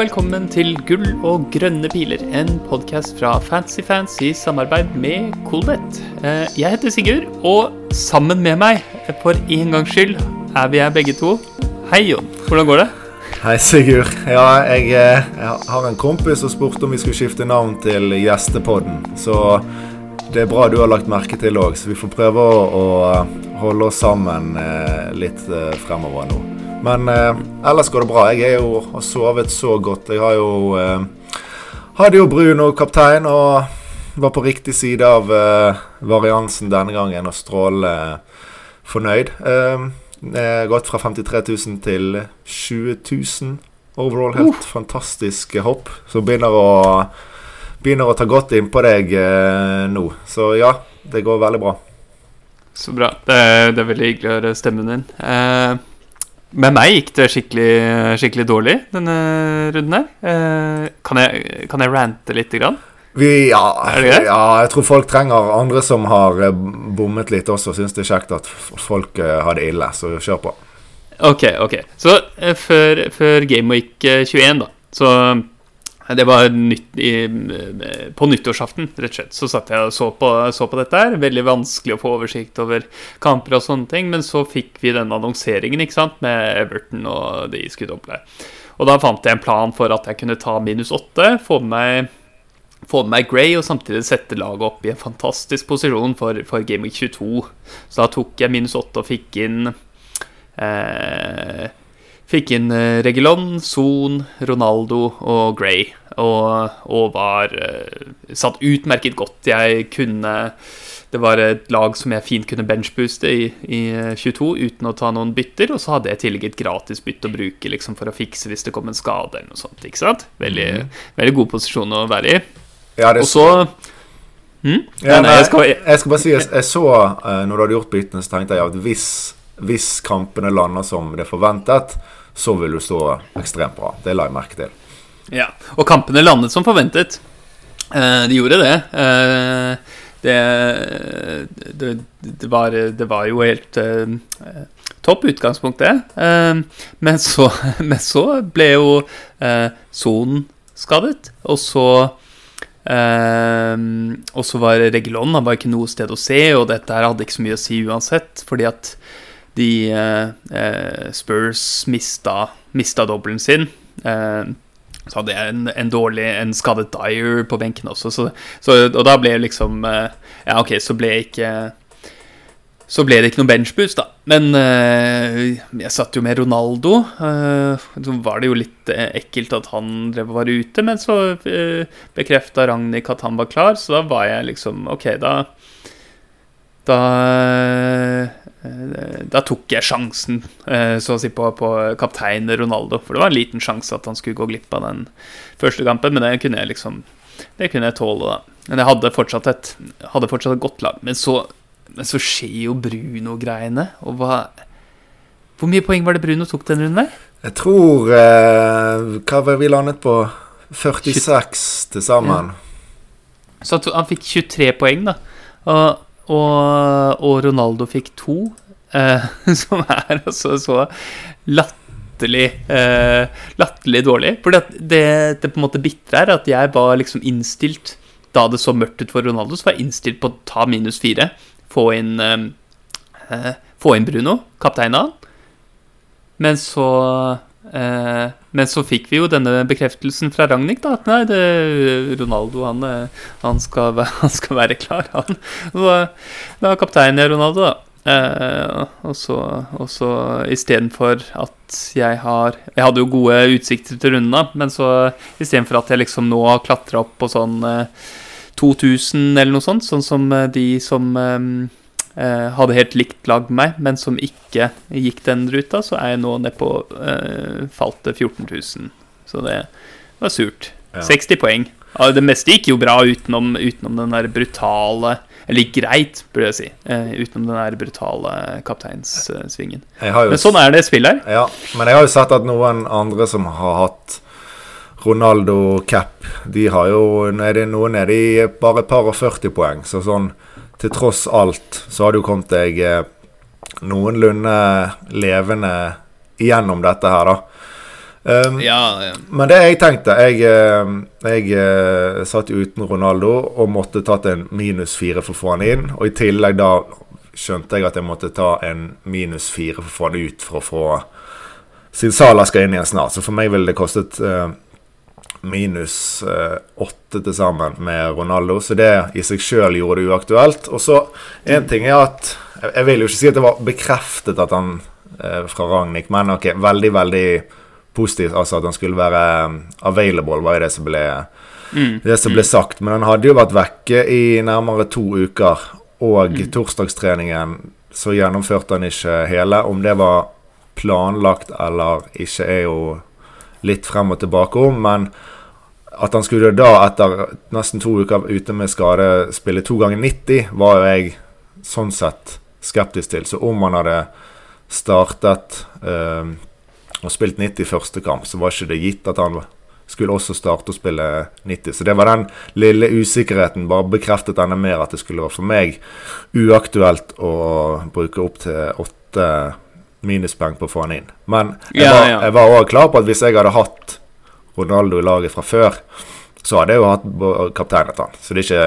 Velkommen til Gull og grønne piler, en podkast fra Fancy Fans i samarbeid med Coolbet. Eh, Jeg heter Sigurd, og sammen med meg, for en gangs skyld, er vi her begge to. Hei, Jon. Hvordan går det? Hei, Sigurd. Ja, jeg, eh, jeg har en kompis som spurte om vi skulle skifte navn til Gjestepodden. Så det er bra du har lagt merke til òg, så vi får prøve å, å holde oss sammen eh, litt eh, fremover nå. Men eh, ellers går det bra. Jeg er jo, har sovet så godt. Jeg har jo eh, hadde jo Bruno kaptein og var på riktig side av eh, variansen denne gangen og strålende fornøyd. Eh, gått fra 53 000 til 20 000 overall. Helt fantastisk hopp. Så begynner å, begynner å ta godt innpå deg eh, nå. Så ja, det går veldig bra. Så bra. Det er, det er veldig hyggelig å høre stemmen din. Eh, med meg gikk det skikkelig, skikkelig dårlig denne runden her. Eh, kan, jeg, kan jeg rante lite grann? Vi, ja, ja, jeg tror folk trenger andre som har eh, bommet litt også. Syns det er kjekt at folk eh, har det ille, så kjør på. Ok, ok. Så før, før Game Week eh, 21, da, så det var nytt i, eh, på nyttårsaften, rett og slett. Så satt jeg og så på, så på dette her. Veldig vanskelig å få oversikt over kamper og sånne ting. Men så fikk vi den annonseringen ikke sant, med Everton og de skulle doble. Og da fant jeg en plan for at jeg kunne ta minus åtte, få med meg få med meg Gray og samtidig sette laget opp i en fantastisk posisjon for, for Game Week 22. Så da tok jeg minus åtte og fikk inn eh, Fikk inn eh, Regulon, Son, Ronaldo og Gray. Og, og var eh, satt utmerket godt. Jeg kunne Det var et lag som jeg fint kunne benchbooste i, i eh, 22 uten å ta noen bytter. Og så hadde jeg i tillegg et gratis bytte å bruke liksom, for å fikse hvis det kom en skade eller noe sånt. Ikke sant? Veldig, veldig god posisjon å være i. Ja, det, Og så hm? ja, Nei, nei, jeg skal, jeg skal bare si jeg, jeg så eh, Når du hadde gjort byttene, så tenkte jeg at hvis, hvis kampene lander som det er forventet, så vil du stå ekstremt bra. Det la jeg merke til. Ja. Og kampene landet som forventet. Eh, de gjorde det. Eh, det, det, det, var, det var jo helt eh, topp utgangspunkt, det. Eh, men, så, men så ble jo eh, skadet, og så Ehm, og så var Regulon Han var ikke noe sted å se, og dette her hadde ikke så mye å si uansett, fordi at de eh, eh, Spurs mista, mista dobbelen sin. Ehm, så hadde jeg en, en dårlig En skadet Dyer på benken også, så, så, og da ble liksom eh, Ja, ok, så ble ikke så ble det ikke noen benchboost, da. Men eh, jeg satt jo med Ronaldo. eh, så var det jo litt ekkelt at han drev og var ute, men så uh, bekrefta Ragnhild at han var klar, så da var jeg liksom Ok, da Da Da tok jeg sjansen, eh, så å si, på, på kaptein Ronaldo. For det var en liten sjanse at han skulle gå glipp av den første kampen, men det kunne jeg liksom Det kunne jeg tåle, da. Men jeg hadde fortsatt et, hadde fortsatt et godt lag. Men så men så skjer jo Bruno-greiene. Og hva Hvor mye poeng var det Bruno tok den runden der? Jeg tror eh, Hva var vi landet på? 46 til sammen. Så han fikk 23 poeng, da. Og, og, og Ronaldo fikk to. Eh, som er altså så latterlig eh, Latterlig dårlig. For det, det på en måte bitre er at jeg var liksom innstilt Da det så mørkt ut for Ronaldo, så var jeg innstilt på å ta minus fire. Få inn eh, eh, Få inn Bruno, kapteinen. Men så Men så fikk vi jo denne bekreftelsen fra Ragnhild, da. At nei, det, Ronaldo han, eh, han, skal, væ- han skal være klar, han. Så da er kapteinen jeg Ronaldo, da. Eh, og så, og så istedenfor at jeg har Jeg hadde jo gode utsikter til runden, da, men så istedenfor at jeg liksom nå har klatra opp på sånn eh, 2000 eller noe sånt, sånn som eh, de som eh, eh, hadde helt likt lag med meg, men som ikke gikk den ruta, så er jeg nå nede på eh, Falt til 14 000. Så det var surt. Ja. 60 poeng. Det meste gikk jo bra utenom, utenom den der brutale Eller greit, burde jeg si. Eh, utenom den der brutale kapteinssvingen. Men sånn er det spill her. Ja, men jeg har jo sett at noen andre som har hatt Ronaldo cap, de har jo nede, noen nede i bare et par og 40 poeng. Så sånn til tross alt så har du kommet deg eh, noenlunde levende igjennom dette her, da. Um, Ja, ja. Men det jeg tenkte Jeg, eh, jeg eh, satt uten Ronaldo og måtte tatt en minus fire for å få han inn. Og i tillegg da skjønte jeg at jeg måtte ta en minus fire for å få han ut for å få Siden Sala skal inn igjen snart. Så for meg ville det kostet eh, minus eh, åtte til sammen med Ronaldo. Så det i seg sjøl gjorde det uaktuelt. Og så en ting er at Jeg, vil jo ikke si at det var bekreftet at han eh, fra Ragnhild, men ok, veldig, veldig positivt. Altså at han skulle være um, available, var jo det som ble Mm. det som ble sagt. Men han hadde jo vært vekke i nærmere to uker. Og torsdagstreningen så gjennomførte han ikke hele. Om det var planlagt eller ikke, er jo litt frem og tilbake om. Men at han skulle da, etter nesten to uker ute med skade, spille to ganger 90, var jo jeg sånn sett skeptisk til. Så om han hadde startet eh, og spilt 90 i første kamp, så var ikke det gitt at han skulle også starte å spille 90. Så det var den lille usikkerheten. Bare bekreftet enda mer at det skulle være for meg uaktuelt å bruke opp til åtte minuspoeng på å få han inn. Men jeg var, også klar på at hvis jeg hadde hatt Ronaldo i laget fra før, så hadde jeg jo hatt b- kapteinet han. Så det er ikke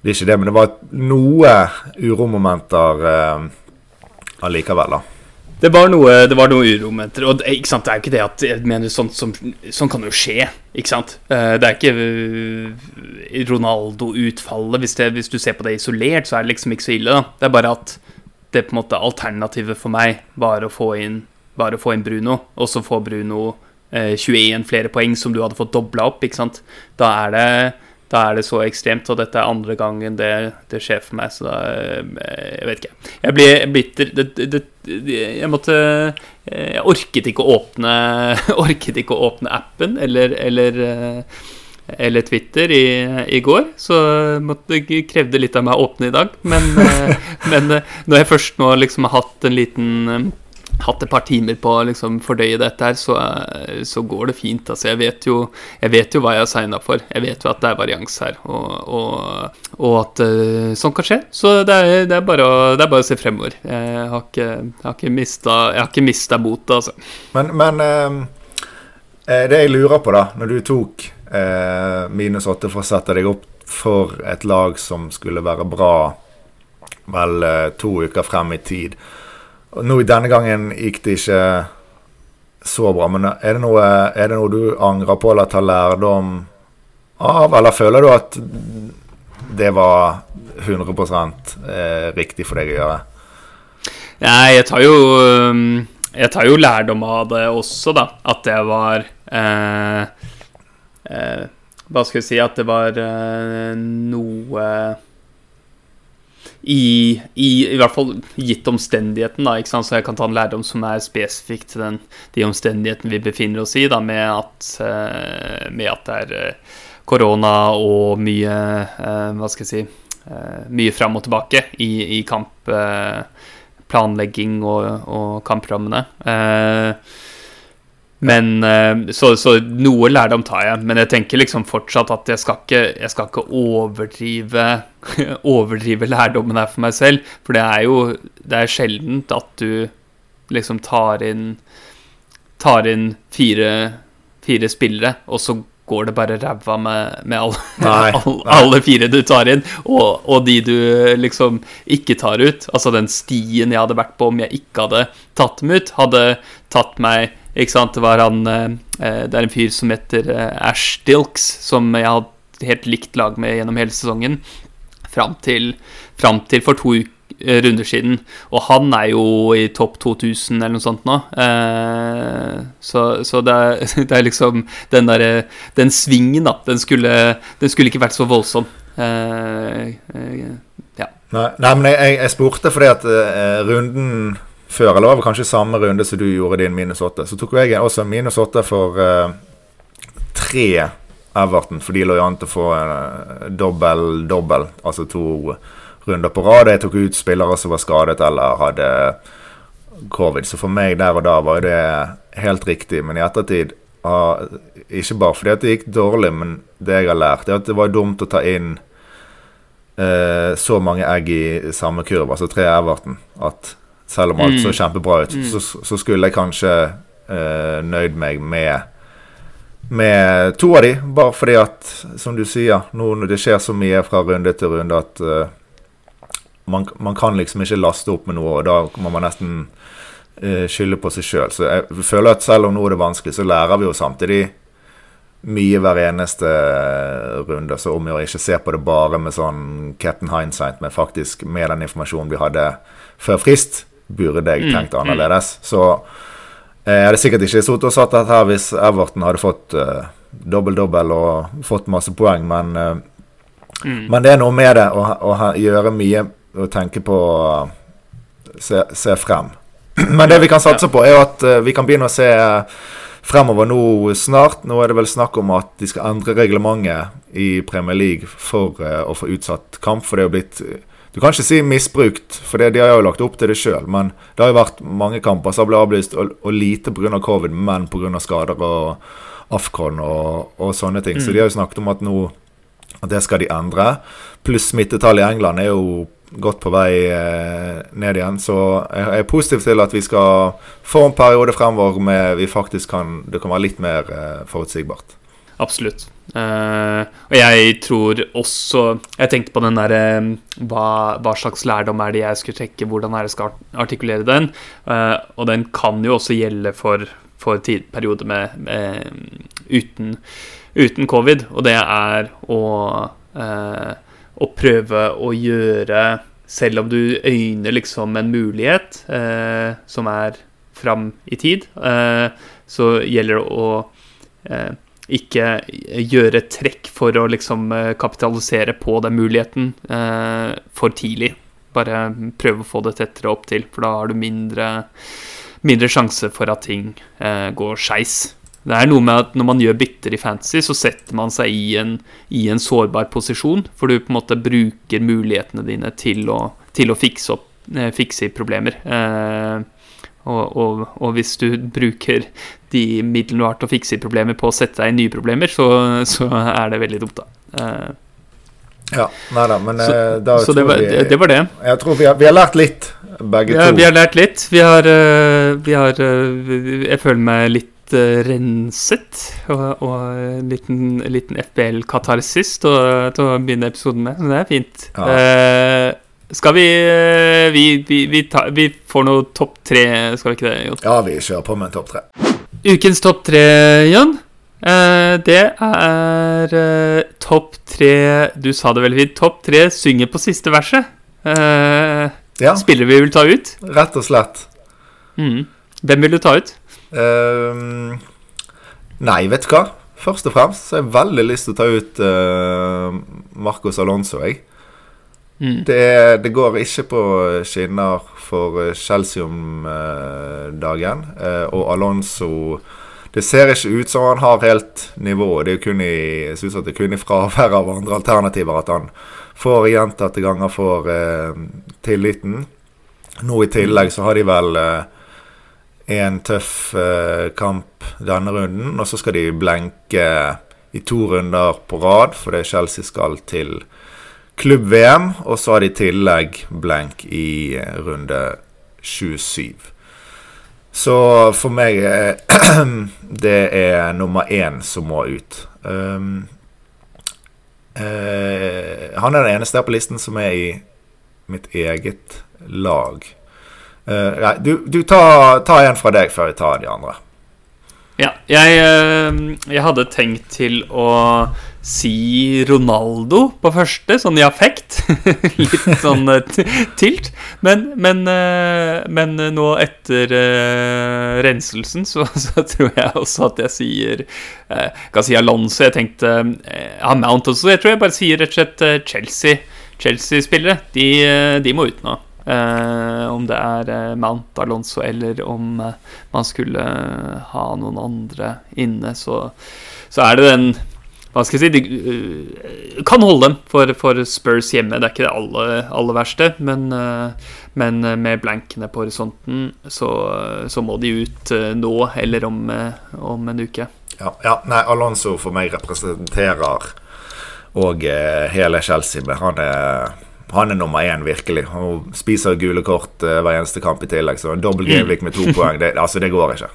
det, er ikke det men det var noe uromomenter eh, allikevel, da. Det var noe, det var noe uromomenter. Og det, ikke sant, det er jo ikke det at jeg mener sånt som Sånn kan jo skje, ikke sant? Eh, Det er ikke eh, Ronaldo-utfallet. Hvis, hvis du ser på det isolert, så er det liksom ikke så ille. da Det er bare at det på en måte alternativet for meg var å få inn å få inn Bruno, og så få Bruno eh, 21 flere poeng som du hadde fått dobla opp, ikke sant? Da er det da er det så ekstremt, og dette er andre gangen det, det skjer for meg, så da eh, Jeg vet ikke. Jeg blir bitter det, det, Jeg måtte eh, Jeg orket ikke å åpne Orket ikke å åpne appen eller, eller eh, eller Twitter i, i går, så måtte, krevde litt av meg å åpne i dag. Men, eh, men eh, når jeg først nå liksom har hatt en liten eh, Hatt et par timer på å liksom fordøye dette her, så, så går det fint. Altså, jeg vet jo, jeg vet jo hva jeg har signa for. Jeg vet jo at det er varians her, og, og, og at eh, sånn kan skje. Så det er, det er, å, det er bare å se fremover. Jeg har ikke, jeg har ikke mista, jeg har ikke mista motet, altså. Men, men det jeg lurer på, da, når du tok eh, minus åtte for å sette deg opp for et lag som skulle være bra vel eh, to uker frem i tid Nå Denne gangen gikk det ikke så bra, men er det noe, er det noe du angrer på eller tar lærdom av? Eller føler du at det var 100 eh, riktig for deg å gjøre? Nei, jeg tar jo um, Jeg tar jo lærdom av det også, da. At det var eh, eh, Hva skal vi si At det var eh, noe i, i, I hvert fall gitt omstendigheten, da. Ikke sant? Så jeg kan ta en lærdom som er spesifikk til den, de omstendighetene vi befinner oss i, da, med at, eh, med at det er eh, korona og mye eh, Hva skal jeg si eh, Mye fram og tilbake i, i kamp. Planlegging og, og kamprammene. Eh, men eh, så, så noe lærdom tar jeg, men jeg tenker liksom fortsatt at jeg skal ikke, jeg skal ikke overdrive Overdrive lærdommen her for meg selv. For det er jo Det er sjeldent at du liksom tar inn Tar inn fire, fire spillere, og så går det bare ræva med, med alle, Nei, nei. alle fire du tar inn, og, og de du liksom ikke tar ut. Altså den stien jeg hadde vært på om jeg ikke hadde tatt dem ut, hadde tatt meg Ikke sant, det var han eh, Det er en fyr som heter eh, Ash Dilks, som jeg har helt likt lag med gjennom hele sesongen. Fram til, fram til for to runder siden. Og han er jo i topp 2000 eller noe sånt nå. Eh, så så det, er, det er liksom den derre Den svingen, da. Den skulle, den skulle ikke vært så voldsom. Eh, eh, ja. Nei, nei men jeg, jeg spurte fordi at eh, runden før, eller var det kanskje samme runde som du gjorde din minus åtte, så tok jeg også minus åtte for uh, tre Everton, for de lå jo an til å få eh, dobbel, dobbel, altså to runder på rad. Jeg tok ut spillere som var skadet eller hadde covid, så for meg der og da var det helt riktig, men i ettertid uh, Ikke bare fordi det gikk dårlig, men det jeg har lært, er at det var dumt å ta inn eh, så mange egg i samme kurv, altså tre Everton, at selv om alt Mm. så kjempebra ut, så, så skulle jeg kanskje uh, nøyd meg med med to av de, bare fordi at, som du sier, nå når det skjer så mye fra runde til runde at uh, man, man, kan liksom ikke laste opp med noe, og da må man nesten uh, skylde på seg sjøl. Så jeg føler at selv om nå er det vanskelig, så lærer vi jo samtidig mye hver eneste runde. Så om vi ikke ser på det bare med sånn Captain Hindsight, men faktisk med den informasjonen vi hadde før frist, burde jeg mm, tenkt mm. annerledes. Så Eh, jeg hadde sikkert ikke sittet og satt dette her hvis Everton hadde fått uh, dobbel-dobbel og fått masse poeng, men, uh, mm. men det er noe med det å, å gjøre mye og tenke på uh, se, se, frem. Men det vi kan satse på, er at uh, vi kan begynne å se fremover nå snart. Nå er det vel snakk om at de skal endre reglementet i Premier League for å få utsatt kamp, for det er jo blitt du kan ikke si misbrukt, for det, de har jo lagt opp til det sjøl. Men det har jo vært mange kamper som har blitt avlyst, og, og lite pga. covid, men pga. skader og Afcon og, og sånne ting. Mm. Så de har jo snakket om at nå at det skal de endre. Pluss smittetallet i England er jo godt på vei eh, ned igjen. Så jeg er positiv til at vi skal få en periode fremover med vi faktisk kan Det kan være litt mer eh, forutsigbart. Absolutt. Uh, og jeg tror også Jeg tenkte på den derre uh, hva, hva, slags lærdom er det jeg skulle trekke, hvordan er det skal artikulere den? Uh, og den kan jo også gjelde for, for perioder med, med, uten, uten, covid, og det er å, uh, å prøve å gjøre Selv om du øyner liksom en mulighet som er fram i tid, så gjelder det å ikke gjøre trekk for å liksom eh, kapitalisere på den muligheten eh, for tidlig. Bare prøve å få det tettere opp til, for da har du mindre, mindre sjanse for at ting eh, går skeis. Det er noe med at når man gjør bytter i fantasy, så setter man seg i en, i en, sårbar posisjon. For du på en måte bruker mulighetene dine til å, til å fikse, opp, eh, fikse problemer. Eh, og, og, og, hvis du bruker de midlene du har til å fikse problemer på å sette deg i nye problemer, så, så er det veldig dumt, da. Uh, ja, nei da, men så, eh, da så det var, vi, det var, det Jeg tror vi har, vi har lært litt, begge ja, to. Vi har lært litt. Vi har, uh, vi har Jeg føler meg litt renset. Og, og en liten, liten FBL-katarsis til, å begynne episoden med. Så det er fint. Ja. Skal vi eh, Vi, vi, vi, ta, vi får noe topp tre, skal vi ikke det, Jon? Ja, vi kjører på med en topp tre. Ukens topp tre, Jon, eh, det er eh, topp tre Du sa det veldig fint. Topp tre synger på siste verset. Ja. Spiller vi vil ta ut? Rett og slett. Mm. Hvem vil du ta ut? Uh, nei, vet du hva. Først og fremst så har jeg veldig lyst til å ta ut uh, Marcos Alonso, jeg. Mm. Det, det, går ikke på skinner for eh, Chelsea om eh. Eh, og Alonso Det ser ikke ut som han har helt nivå. Det er kun i, synes at det er kun i fravær av andre alternativer at han får gjentatte ganger får eh, tilliten. Nå i tillegg så har de vel eh, en tøff eh, kamp denne runden, og så skal de blenke i to runder på rad, fordi Chelsea skal til klubb-VM, og så har de i tillegg blank i eh, runde 27. Så for meg Det er nummer én som må ut. Um, uh, han er den eneste her på listen som er i mitt eget lag. Uh, du, du tar, ta en fra deg før jeg tar de andre. Ja, jeg, jeg hadde tenkt til å si Ronaldo på første, sånn i affekt. Litt sånn eh, tilt. Men, men, eh, men, nå etter renselsen så, så, tror jeg også at jeg sier uh, Kan si Alonso. Jeg tenkte uh, Mount også. Jeg tror jeg bare sier rett og slett Chelsea. Chelsea-spillere. De, de, må ut nå. Om det er Mount Alonso eller om man skulle ha noen andre inne, så, så er det den hva skal jeg si De kan holde dem for, for, Spurs hjemme. Det er ikke det aller, aller verste, men, men, med blankene på horisonten så, så må de ut nå eller om, om en uke. Ja, ja, nei, Alonso for meg representerer og hele Chelsea. Men han er, han er nummer én, virkelig. Han spiser gule kort hver eneste kamp i tillegg. Så en dobbel gameweek med to poeng, det, altså, det går ikke.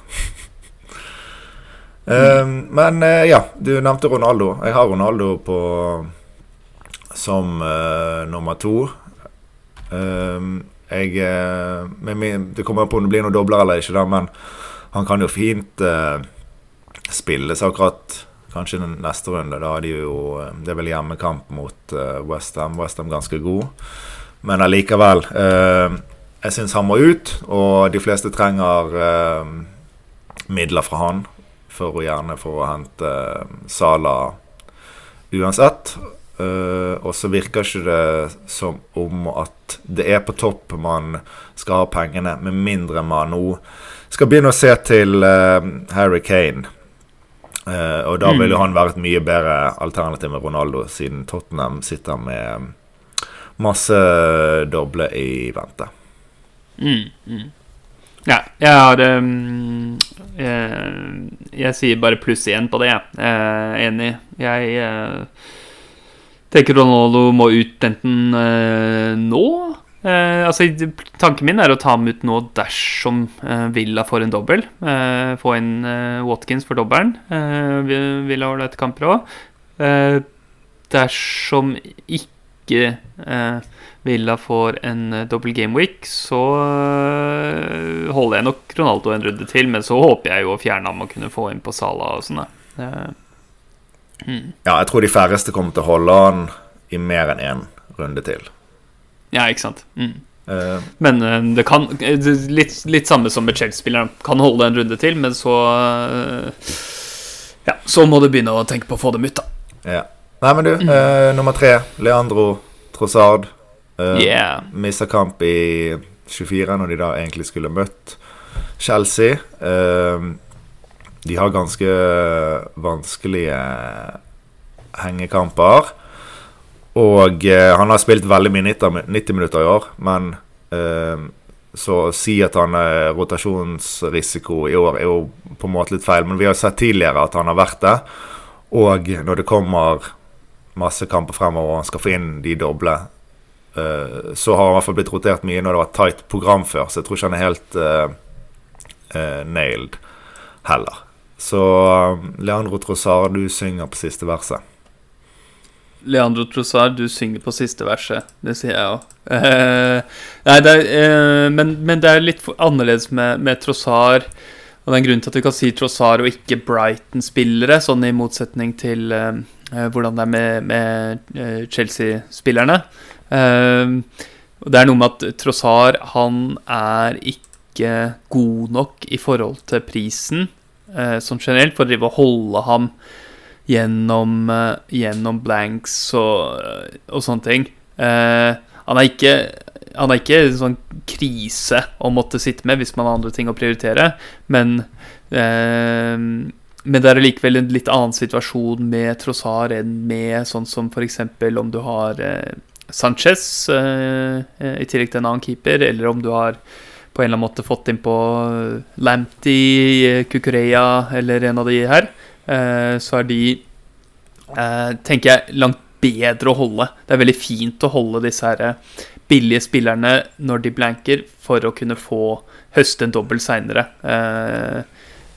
Uh, men uh, ja, du nevnte Ronaldo. Jeg har Ronaldo på som eh, nummer to. Eh, jeg min, Det kommer an på om det blir noen dobler eller ikke, da, men han kan jo fint spille seg akkurat kanskje den neste runde. Da de jo eh, Det er vel hjemmekamp mot uh, Westham. Westham ganske god. Men allikevel uh, Jeg syns han må ut, og de fleste trenger uh, midler fra han. For å gjerne få hente Sala uansett. Uh, og så virker ikke det som om at det er på topp man skal ha pengene, med mindre man nå skal begynne å se til Harry Kane. Uh, og da vil jo mm. han være et mye bedre alternativ med Ronaldo, siden Tottenham sitter med masse doble i vente. Mm, mm. Ja, jeg har um, jeg, jeg, sier bare pluss én på det, jeg. Uh, enig. Jeg uh, tenker Ronaldo må ut enten nå Eh, altså, tanken min er å ta ham ut nå dersom eh, Villa får en dobbel. Eh, få inn eh, Watkins for dobbelen. Eh, Villa har dette kamper òg. Eh, dersom ikke Villa får en dobbel gameweek, så holder jeg nok Ronaldo en runde til. Men så håper jeg jo å fjerne ham og kunne få inn på Sala og sånn. Mm. Ja, jeg tror de færreste kommer til å holde han i mer enn én runde til. Ja, ikke sant. Mm. Uh, men uh, det kan litt, litt, samme som med Chelsea-spilleren. Kan holde en runde til, men så uh, Ja, så må du begynne å tenke på å få dem ut, da. Ja. Nei, men du, mm. nummer tre. Leandro Trossard. yeah. Mista kamp i 24, når de da egentlig skulle møtt Chelsea. de har ganske vanskelige hengekamper. Og eh, han har spilt veldig mye 90 minutter i år, men eh, så å si at han er rotasjonsrisiko i år, er jo på en måte litt feil. Men vi har sett tidligere at han har vært det. Og når det kommer masse kamper fremover og han skal få inn de doble, eh, så har han i hvert fall blitt rotert mye når det var tight program før. Så jeg tror ikke han er helt eh, eh nailed heller. Så eh, Leandro Trossard, du synger på siste verset. Leandro Trossard, du synger på siste verset. Det sier jeg òg. Eh, eh, men, men, det er litt annerledes med, med Trossard. Og det er en grunn til at vi kan si Trossard og ikke Brighton-spillere, sånn i motsetning til eh, eh hvordan det er med, med eh, Chelsea-spillerne. Eh, og det er noe med at Trossard, han er ikke god nok i forhold til prisen, sånn generelt, for å drive og holde ham gjennom, uh, gjennom blanks og, og, sånne ting. Uh, han er ikke han er ikke en sånn krise å måtte sitte med hvis man har andre ting å prioritere, men eh, men det er likevel en litt annen situasjon med Trossar enn med sånn som f.eks. om du har Sanchez i tillegg til en annen keeper, eller om du har på en eller annen måte fått inn på Lamptey, Kukureya eller en av de her. Eh, så er de, eh, tenker jeg, langt bedre å holde. Det er veldig fint å holde disse her eh, billige spillerne når de blanker, for å kunne få høste en dobbel seinere.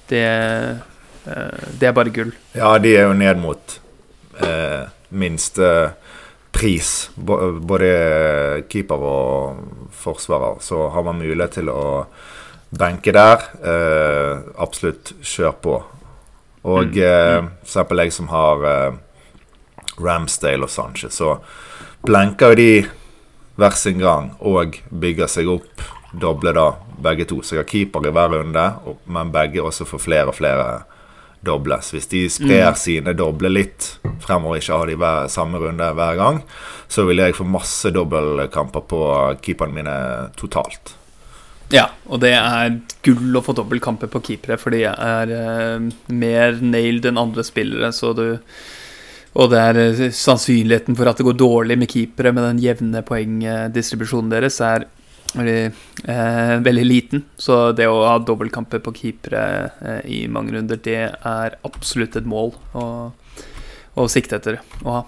Det, det er bare gull. Ja, de er jo ned mot eh, minste pris. Både keeper og forsvarer. Så har man mulighet til å benke der. Absolutt kjør på. Og mm. eh, for eksempel jeg som har eh, Ramsdale og Sanchez, så blenker de hver sin gang og bygger seg opp doble, da, begge to. Så jeg har keeper i hver runde, men begge også får flere og flere dobles. Hvis de sprer mm. sine doble litt fremover, ikke har de hver, samme runde hver gang, så vil jeg få masse dobbeltkamper på keeperne mine totalt. Ja, og det er gull å få dobbeltkamper på keepere, for de er uh, mer nailed enn andre spillere. Så du, og det er uh, sannsynligheten for at det går dårlig med keepere med den jevne poengdistribusjonen deres, er veldig, uh, veldig liten. Så det å ha dobbeltkamper på keepere i mange runder, det er absolutt et mål å, å sikte etter å ha.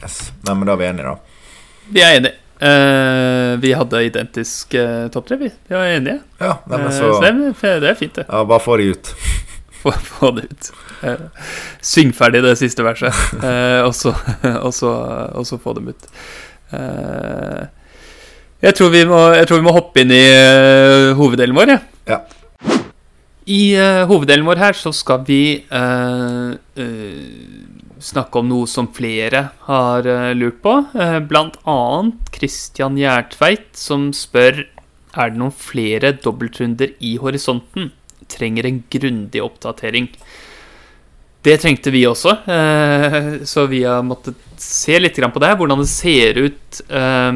Yes. Nei, men da er vi enige, da. Vi er enige. Uh, vi hadde identisk uh, topp tre, vi. Vi var enige. Ja, nei, så, uh, så det, det, er fint, det. Ja, bare få de ut. få, få det ut. Eh, syng ferdig det siste verset, eh, og, så, få dem ut. Eh, jeg, tror vi må, jeg tror vi må hoppe inn i hoveddelen vår, jeg. Ja. I uh, hoveddelen vår her så skal vi uh, snakke om noe som flere har lurt på. blant annet Christian Gjertveit, som spør er det noen flere dobbeltrunder i horisonten. Trenger en grundig oppdatering. Det trengte vi også, eh, så vi har måttet se litt på det. Hvordan det ser ut. Eh,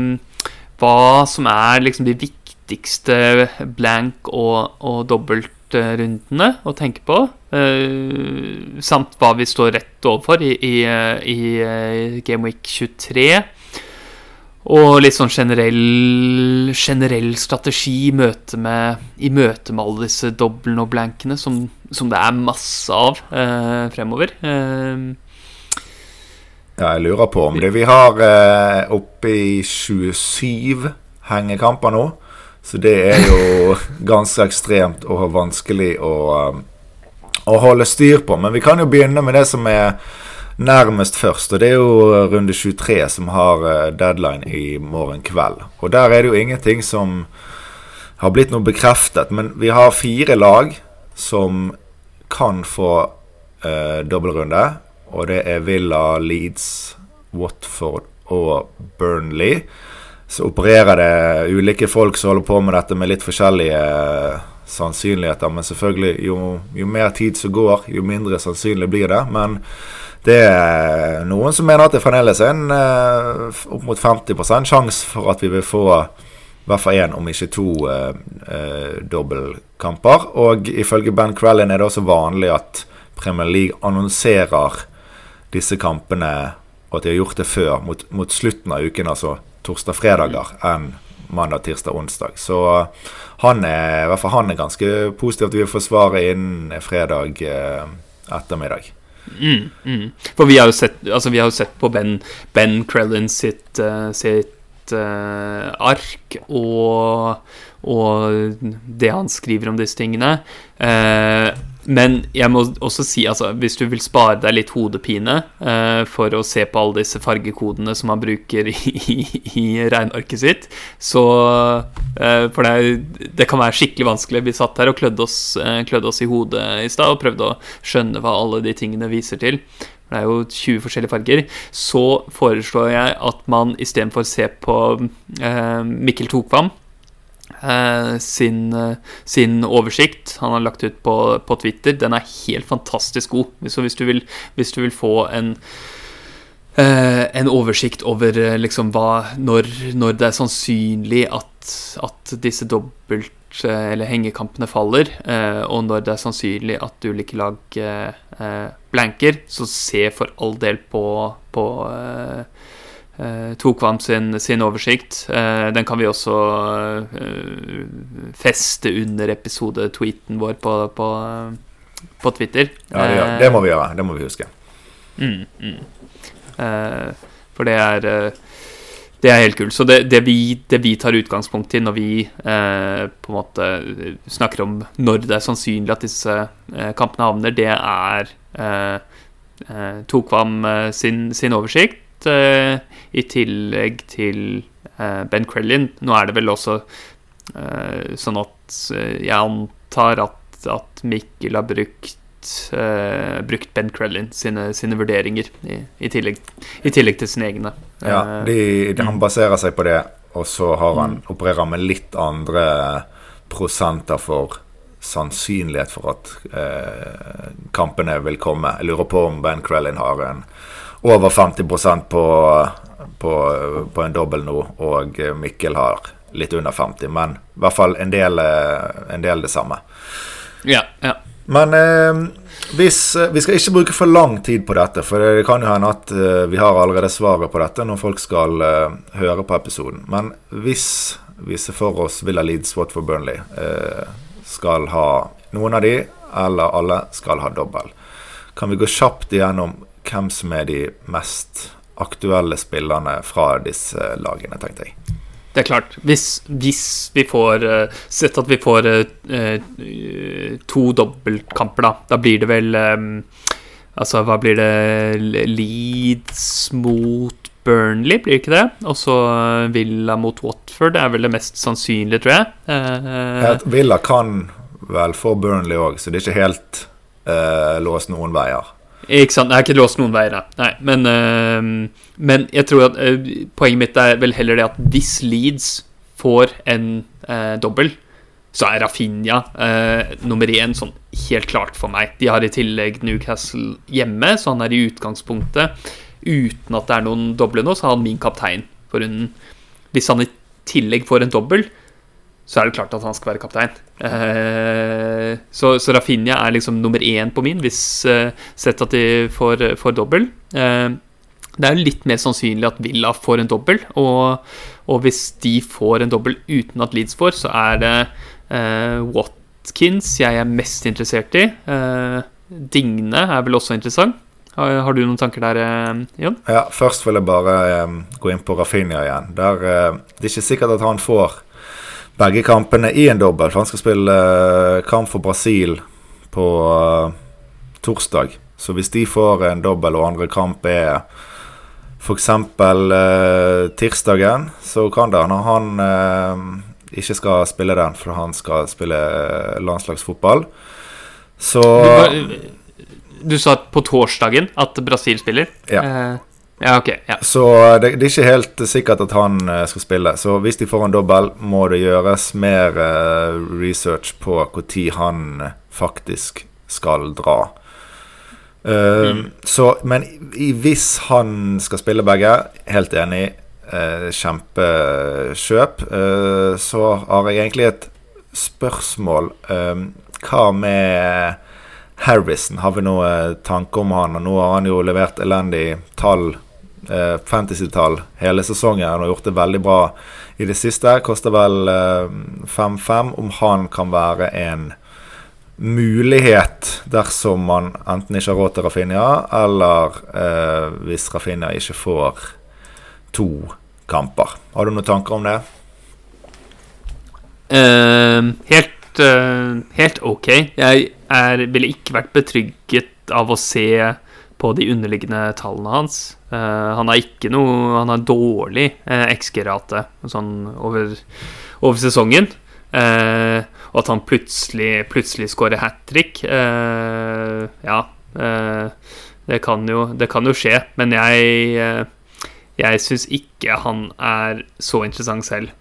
hva som er liksom de viktigste blank- og, og dobbeltrundene å tenke på. Uh, samt hva vi står rett overfor i, i, i Game Week 23. Og litt sånn generell, generell strategi møte, med, i møte med alle disse doblene og blankene, som, som det er masse av uh, fremover. Uh, ja, jeg lurer på om det Vi har eh, oppe i 27 hengekamper nå. Så det er jo ganske ekstremt og vanskelig å, eh, å holde styr på. Men vi kan jo begynne med det som er nærmest først. Og det er jo runde 23 som har eh, deadline i morgen kveld. Og der er det jo ingenting som har blitt noe bekreftet. Men vi har fire lag som kan få eh, dobbeltrunde. Og det er Villa, Leeds, Watford og Burnley. Så opererer det ulike folk som holder på med dette med litt forskjellige eh, sannsynligheter. Men selvfølgelig, jo, jo mer tid som går, jo mindre sannsynlig blir det. Men det er noen som mener at det fremdeles er en uh, opp mot 50% sjanse for at vi vil få i hvert fall én, om ikke to, uh, uh, dobbeltkamper. Og ifølge Ben Crellin er det også vanlig at Premier League annonserer disse kampene, og at de har gjort det før, mot, mot slutten av uken, altså torsdag-fredager, enn mandag, tirsdag, onsdag. Så han er, i hvert fall han er ganske positiv til vi får svaret innen fredag ettermiddag. Mm, mm. For vi har jo sett, altså har sett på Ben, ben Crellin sitt, uh, sitt uh, ark og, og, det han skriver om disse tingene. Uh, men jeg må også si, altså, hvis du vil spare deg litt hodepine uh, for å se på alle disse fargekodene som man bruker i, i, i regnearket sitt, så uh, For det, det, kan være skikkelig vanskelig. Vi satt her og klødde oss, uh, klødde oss i hodet i stad og prøvde å skjønne hva alle de tingene viser til. Det er jo 20 forskjellige farger. Så foreslår jeg at man istedenfor ser på Mikkel Tokvam sin, uh, sin, oversikt han har lagt ut på, på, Twitter. Den er helt fantastisk god. Så hvis du vil, hvis du vil få en uh, en oversikt over liksom hva Når, når det er sannsynlig at, at disse dobbelt- eller hengekampene faller, og når det er sannsynlig at ulike lag blanker, så se for all del på, på Tokvam sin, sin oversikt. Uh, den kan vi også uh, feste under episodetweeten vår på, på, på Twitter. Ja, det, det, må vi gjøre. Det må vi huske. Mm, mm. for det er Det er helt kult. Så det, det, vi, det vi, tar utgangspunkt i når vi på en måte snakker om når det er sannsynlig at disse kampene havner, det er Tokvam sin, sin oversikt uh, i tillegg til uh, Ben Crellin. Nå er det vel også uh, sånn at jeg antar at, at Mikkel har brukt brukt Ben Crellin sine, sine vurderinger i, i, tillegg, i, tillegg, til sine egne. Ja, de, de, han baserer seg på det, og så har han mm. opererer med litt andre prosenter for sannsynlighet for at eh, kampene vil komme. Jeg lurer på om Ben Crellin har en over 50 på, på, på en dobbel nå, og Mikkel har litt under 50. Men i hvert fall en del, en del det samme. Ja, ja. Men eh, hvis, vi skal ikke bruke for lang tid på dette, for det kan jo hende at eh, vi har allerede svaret på dette når folk skal eh, høre på episoden. Men hvis vi ser for oss Villa Leeds, Watford Burnley eh, skal ha noen av de, eller alle skal ha dobbel, kan vi gå kjapt igjennom hvem som er de mest aktuelle spillerne fra disse lagene, tenkte jeg. det er klart. Hvis, hvis vi får uh, Sett at vi får uh, to dobbeltkamper, da. Da blir det vel um, Altså, hva blir det Leeds mot Burnley, blir det ikke det? Og så Villa mot Watford det er vel det mest sannsynlige, tror jeg. Uh, Villa kan vel få Burnley òg, så det er ikke helt låst noen veier. Ikke sant. Det er ikke låst noen veier, nei. Men, uh, men jeg tror at uh, poenget mitt er vel heller det at hvis Leeds får en uh, dobbel, så er Rafinha uh, nummer én sånn helt klart for meg. De har i tillegg Newcastle hjemme, så han er i utgangspunktet Uten at det er noen doble nå, så er han min kaptein for runden. Hvis han i tillegg får en dobbel, så er det klart at han skal være kaptein. Eh, så, så Rafinha er liksom nummer én på min, hvis eh, sett at de får, får dobbel. Eh, det er jo litt mer sannsynlig at Villa får en dobbel, og, og, hvis de får en dobbel uten at Leeds får, så er det Watkins jeg er mest interessert i. Digne er vel også interessant. Har, har, du noen tanker der, Jon? Ja, Først vil jeg bare gå inn på Rafinha igjen. Der, det er ikke sikkert at han får begge kampene i en dobbel. For han skal spille uh, kamp for Brasil på uh, torsdag. Så hvis de får en dobbel, og andre kamp er f.eks. Uh, tirsdagen, så kan det når han uh, ikke skal spille den, for han skal spille landslagsfotball. Så du, du, sa på torsdagen at Brasil spiller? Ja. Ja, ok. Ja. Så det, det, er ikke helt sikkert at han uh, skal spille. Så hvis de får en dobbel, må det gjøres mer uh, research på når han uh, faktisk skal dra. Mm. Så, men i, hvis han skal spille begge, helt enig, kjempekjøp. så har jeg egentlig et spørsmål. hva med Harrison? Har vi noen tanke om han? Og nå har han jo levert elendig tall eh, fantasy-tall hele sesongen Han har gjort det veldig bra i det siste. Koster vel 5-5 eh, om han kan være en mulighet dersom man enten ikke har råd til Rafinha, eller eh, hvis Rafinha ikke får to kamper. Har du noen tanker om det? Uh, helt, uh, helt ok. Jeg er, ville ikke vært betrygget av å se på de underliggende tallene hans. Uh, han har ikke noe Han har dårlig uh, XG-rate sånn over, over sesongen. Uh, og at han plutselig, plutselig scorer hat trick Ja, det kan, jo, det, kan jo, skje. Men jeg, jeg syns ikke han er så interessant selv.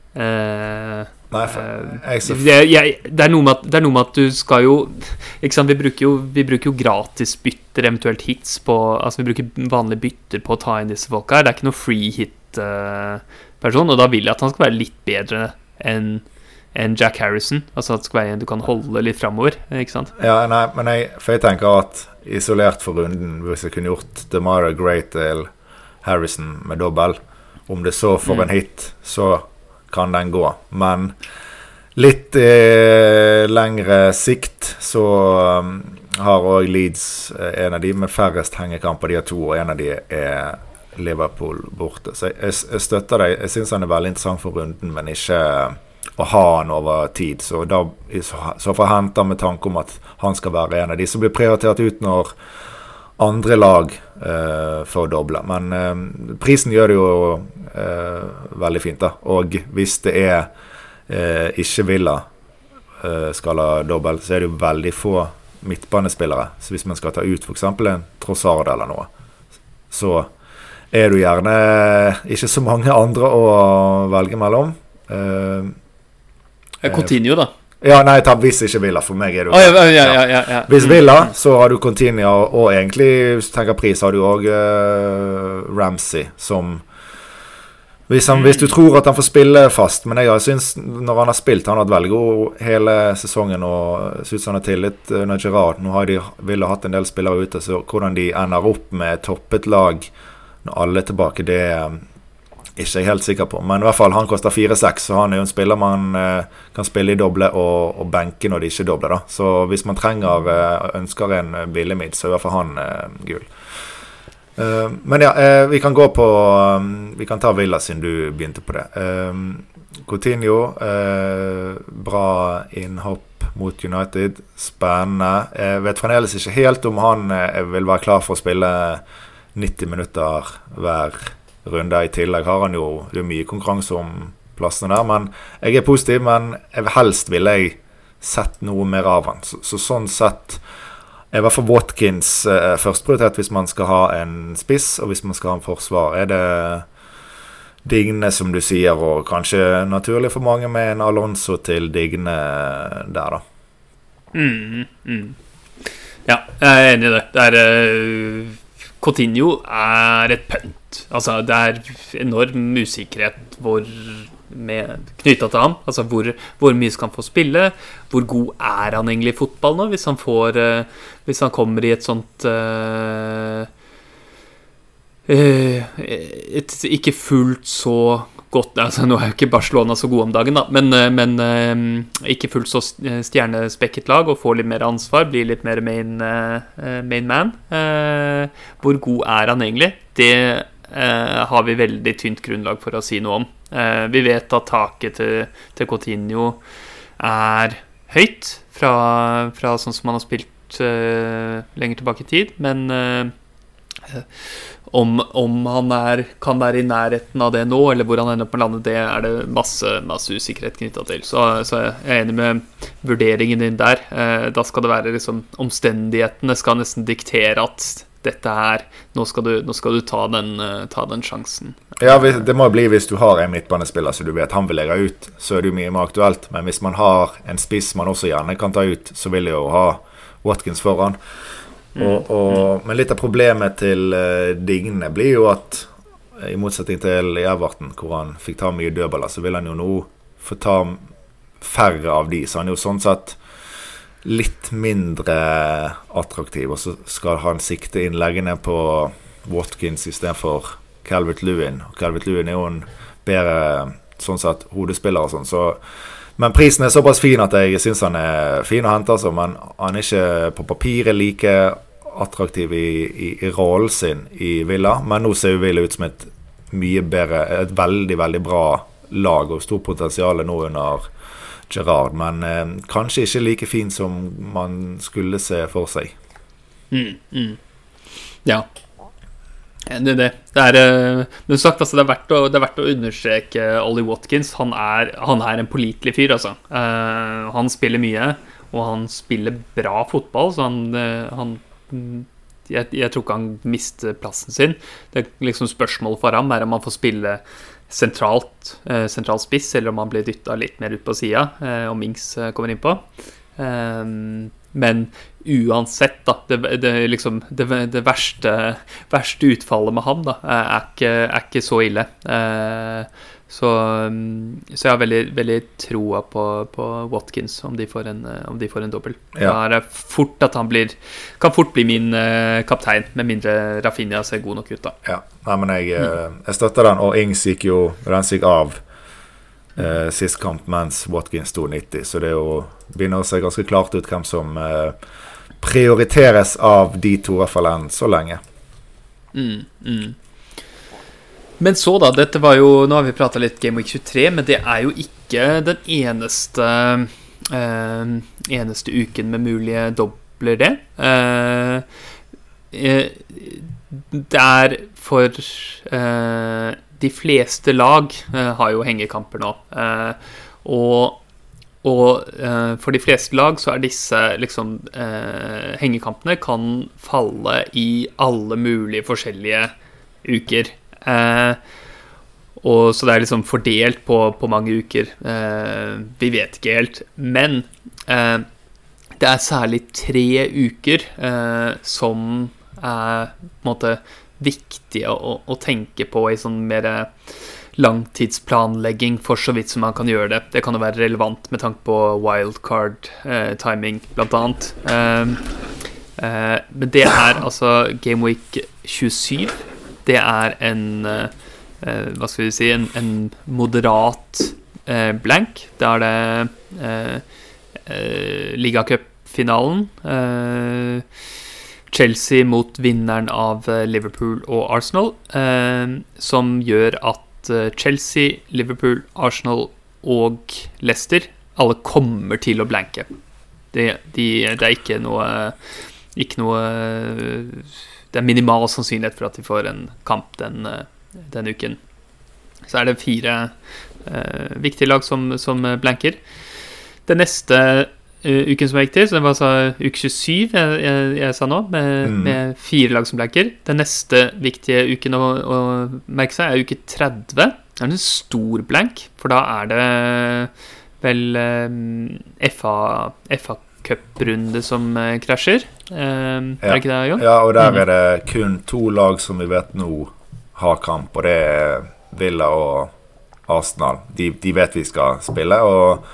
Nei, for, eh, det, jeg, det, er at, det er noe med at du skal jo Ikke sant, Vi bruker jo, vi bruker jo gratisbytter, eventuelt hits, på Altså vi bruker vanlige bytter på å ta inn disse folka her. Det er ikke noe free hit-person, uh, og da vil jeg at han skal være litt bedre enn enn Jack Harrison. Altså at det skal være en du kan holde litt framover. Ikke sant? Ja, nei, men jeg, for jeg tenker at isolert for runden, hvis jeg kunne gjort DeMara Great Harrison med dobbel Om det så for mm. en hit, så kan den gå. Men litt eh, lengre sikt så um, har òg Leeds eh, en av de med færrest hengekamper. De har to, og en av de er Liverpool borte. Så jeg, jeg støtter deg. Jeg syns han er veldig interessant for runden, men ikke å ha han over tid. Så da så får jeg hente han med tanke om at han skal være en av de som blir prioritert ut når andre lag å doble. Men uh, prisen gjør det jo uh, veldig fint, da. Og hvis det er uh, ikke Villa uh, skal ha dobbel, så er det jo veldig få midtbanespillere. Så hvis man skal ta ut f.eks. en Trossard eller noe, så er du gjerne ikke så mange andre å velge mellom. Uh, Coutinho, da. Ja, nei, ta hvis ikke Villa. For meg er det jo oh, ja, ja, ja, Hvis Villa, så har du Continia, og egentlig, hvis du tenker pris, har du òg uh, Ramsey som hvis, han, hvis, du tror at han får spille fast Men jeg syns når han har spilt Han har vært veldig god hele sesongen og syns han har tillit under Gerard. Nå har de ville hatt en del spillere ute, så hvordan de ender opp med toppet lag når alle er tilbake, det ikke helt sikker på. Men i hvert fall, han koster 4-6, så han er jo en spiller man eh, kan spille i doble og, og benke når de ikke dobler. da. Så hvis man trenger, eh, ønsker en billig mid, så er i hvert fall han eh, gul. Uh, men ja, uh, vi kan gå på um, Vi kan ta Villa siden du begynte på det. Coutinho, uh, bra innhopp mot United. Spennende. Jeg vet fremdeles ikke helt om han vil være klar for å spille 90 minutter hver runde. I tillegg har han jo det er mye konkurranse om plassene der. Men jeg er positiv, men helst ville jeg sett noe mer av han. Så, så sånn sett i hvert fall Watkins eh, førsteprioritet hvis man skal ha en spiss, og hvis man skal ha en forsvar. Er det Digne, som du sier, og kanskje naturlig for mange med en Alonso til Digne der, da. Mm, mm. Ja, jeg er enig i det. Det er uh, Coutinho er et pønt. Altså, det er enorm usikkerhet hvor knytta til ham. Altså hvor, hvor, mye skal han få spille? Hvor god er han egentlig i fotball nå, hvis han får uh, Hvis han kommer i et sånt uh, uh, et ikke fullt så godt altså Nå er jo ikke Barcelona så gode om dagen, da, men, men ikke fullt så stjernespekket lag og får litt mer ansvar, blir litt mer main, main man. hvor god er han egentlig? Det har vi veldig tynt grunnlag for å si noe om. Eh, vi vet at taket til, til Coutinho er høyt fra, fra, sånn som han har spilt lenger tilbake i tid, men om, om, han er, kan være i nærheten av det nå, eller hvor han ender med landet, det er det masse, masse usikkerhet knytta til. Så, så, jeg er enig med vurderingen din der. Eh, da skal det være liksom Omstendighetene skal nesten diktere at dette her Nå skal du, nå skal du ta, den, uh, ta, den, sjansen. Ja, det må bli hvis du har en midtbanespiller så du vet han vil legge ut, så er det jo mye mer aktuelt. Men hvis man har en spiss man også gjerne kan ta ut, så vil jeg jo ha Watkins foran. Mm. Og, og, men litt av problemet til uh, Digne blir jo at i motsetning til Everton, hvor han fikk ta mye dødballer, så vil han jo nå få ta færre av de. Så han er jo sånn sett litt mindre attraktiv, og så skal han sikte innleggene på Watkins istedenfor Calvert Lewin. Calvert Lewin er jo en bedre sånn sett hodespiller og sånn, så men prisen er såpass fin at jeg syns han er fin å hente, altså. Men han er ikke på papiret like attraktiv i, i, i rollen sin i Villa. Men nå ser jo Villa ut som et mye bedre, et veldig, veldig bra lag og stort potensial nå under Gerard, men eh, kanskje ikke like fin som man skulle se for seg. Mm, mm. Ja. Det er det. Det er, eh, men sagt, altså, det, er verdt å, det er verdt å understreke Ollie Watkins. Han er, han er en pålitelig fyr, altså. Uh, han spiller mye, og han spiller bra fotball, så han, uh, han jeg, jeg, tror ikke han mister plassen sin. Det er liksom Spørsmålet for ham er om han får spille sentralt, eh, sentral spiss, eller om han blir dytta litt mer ut på sida, eh, om Mings eh, kommer innpå. Eh, men uansett, da Det, det, liksom, det, det verste, verste, utfallet med ham da, er ikke, er ikke så ille. Uh, så, mm, så, jeg har veldig, veldig troa på, på, Watkins, om de får en, eh, om de får en dobbel. Ja. Da er det fort at han blir, kan fort bli min uh, kaptein, med mindre Rafinha ser god nok ut. da Ja, Nei, men jeg, mm. jeg støtter den, og Ings gikk jo gikk av uh, sist kamp mens Watkins sto 90, så det er jo, begynner å se ganske klart ut hvem som uh, prioriteres av de to, i hvert fall enn så lenge. Mm, mm. Men så, da. Dette var jo Nå har vi prata litt Game Week 23, men det er jo ikke den eneste eh, Eneste uken med mulige dobler, det. Eh, eh det er for eh, De fleste lag eh, har jo hengekamper nå. Eh, og og eh, for de fleste lag så er disse liksom eh, hengekampene kan falle i alle mulige forskjellige uker. Eh, og Så det er liksom fordelt på, på mange uker. Eh, vi vet ikke helt. Men eh, det er særlig tre uker som er på en måte viktige å, å tenke på i sånn mer langtidsplanlegging, for så vidt som man kan gjøre det. Det kan jo være relevant med tanke på wildcard-timing, eh, blant annet. Eh, eh, men det er altså Game Week 27 det er en eh, eh, Hva skal vi si En, en moderat eh, blank. Da er det eh, ligacupfinalen. Chelsea mot vinneren av Liverpool og Arsenal, eh, som gjør at Chelsea, Liverpool, Arsenal og Leicester alle kommer til å blanke. Det, de, det er ikke noe Ikke noe Det er minimal sannsynlighet for at de får en kamp den, den uken. Så er det fire uh, viktige lag som, som blanker. Den neste uh, uken som er viktig, så det var altså uke 27 jeg, jeg, jeg sa nå, med, mm. med, fire lag som blanker. Den neste viktige uken å, å merke seg er uke 30. Det er en stor blank, for da er det vel um, FA, FA cuprunde som krasjer. Ja. Er det ikke det, Jon? Ja, og der mm. er det kun to lag som vi vet nå har kamp, og det er Villa og Arsenal. De, de vet vi skal spille, og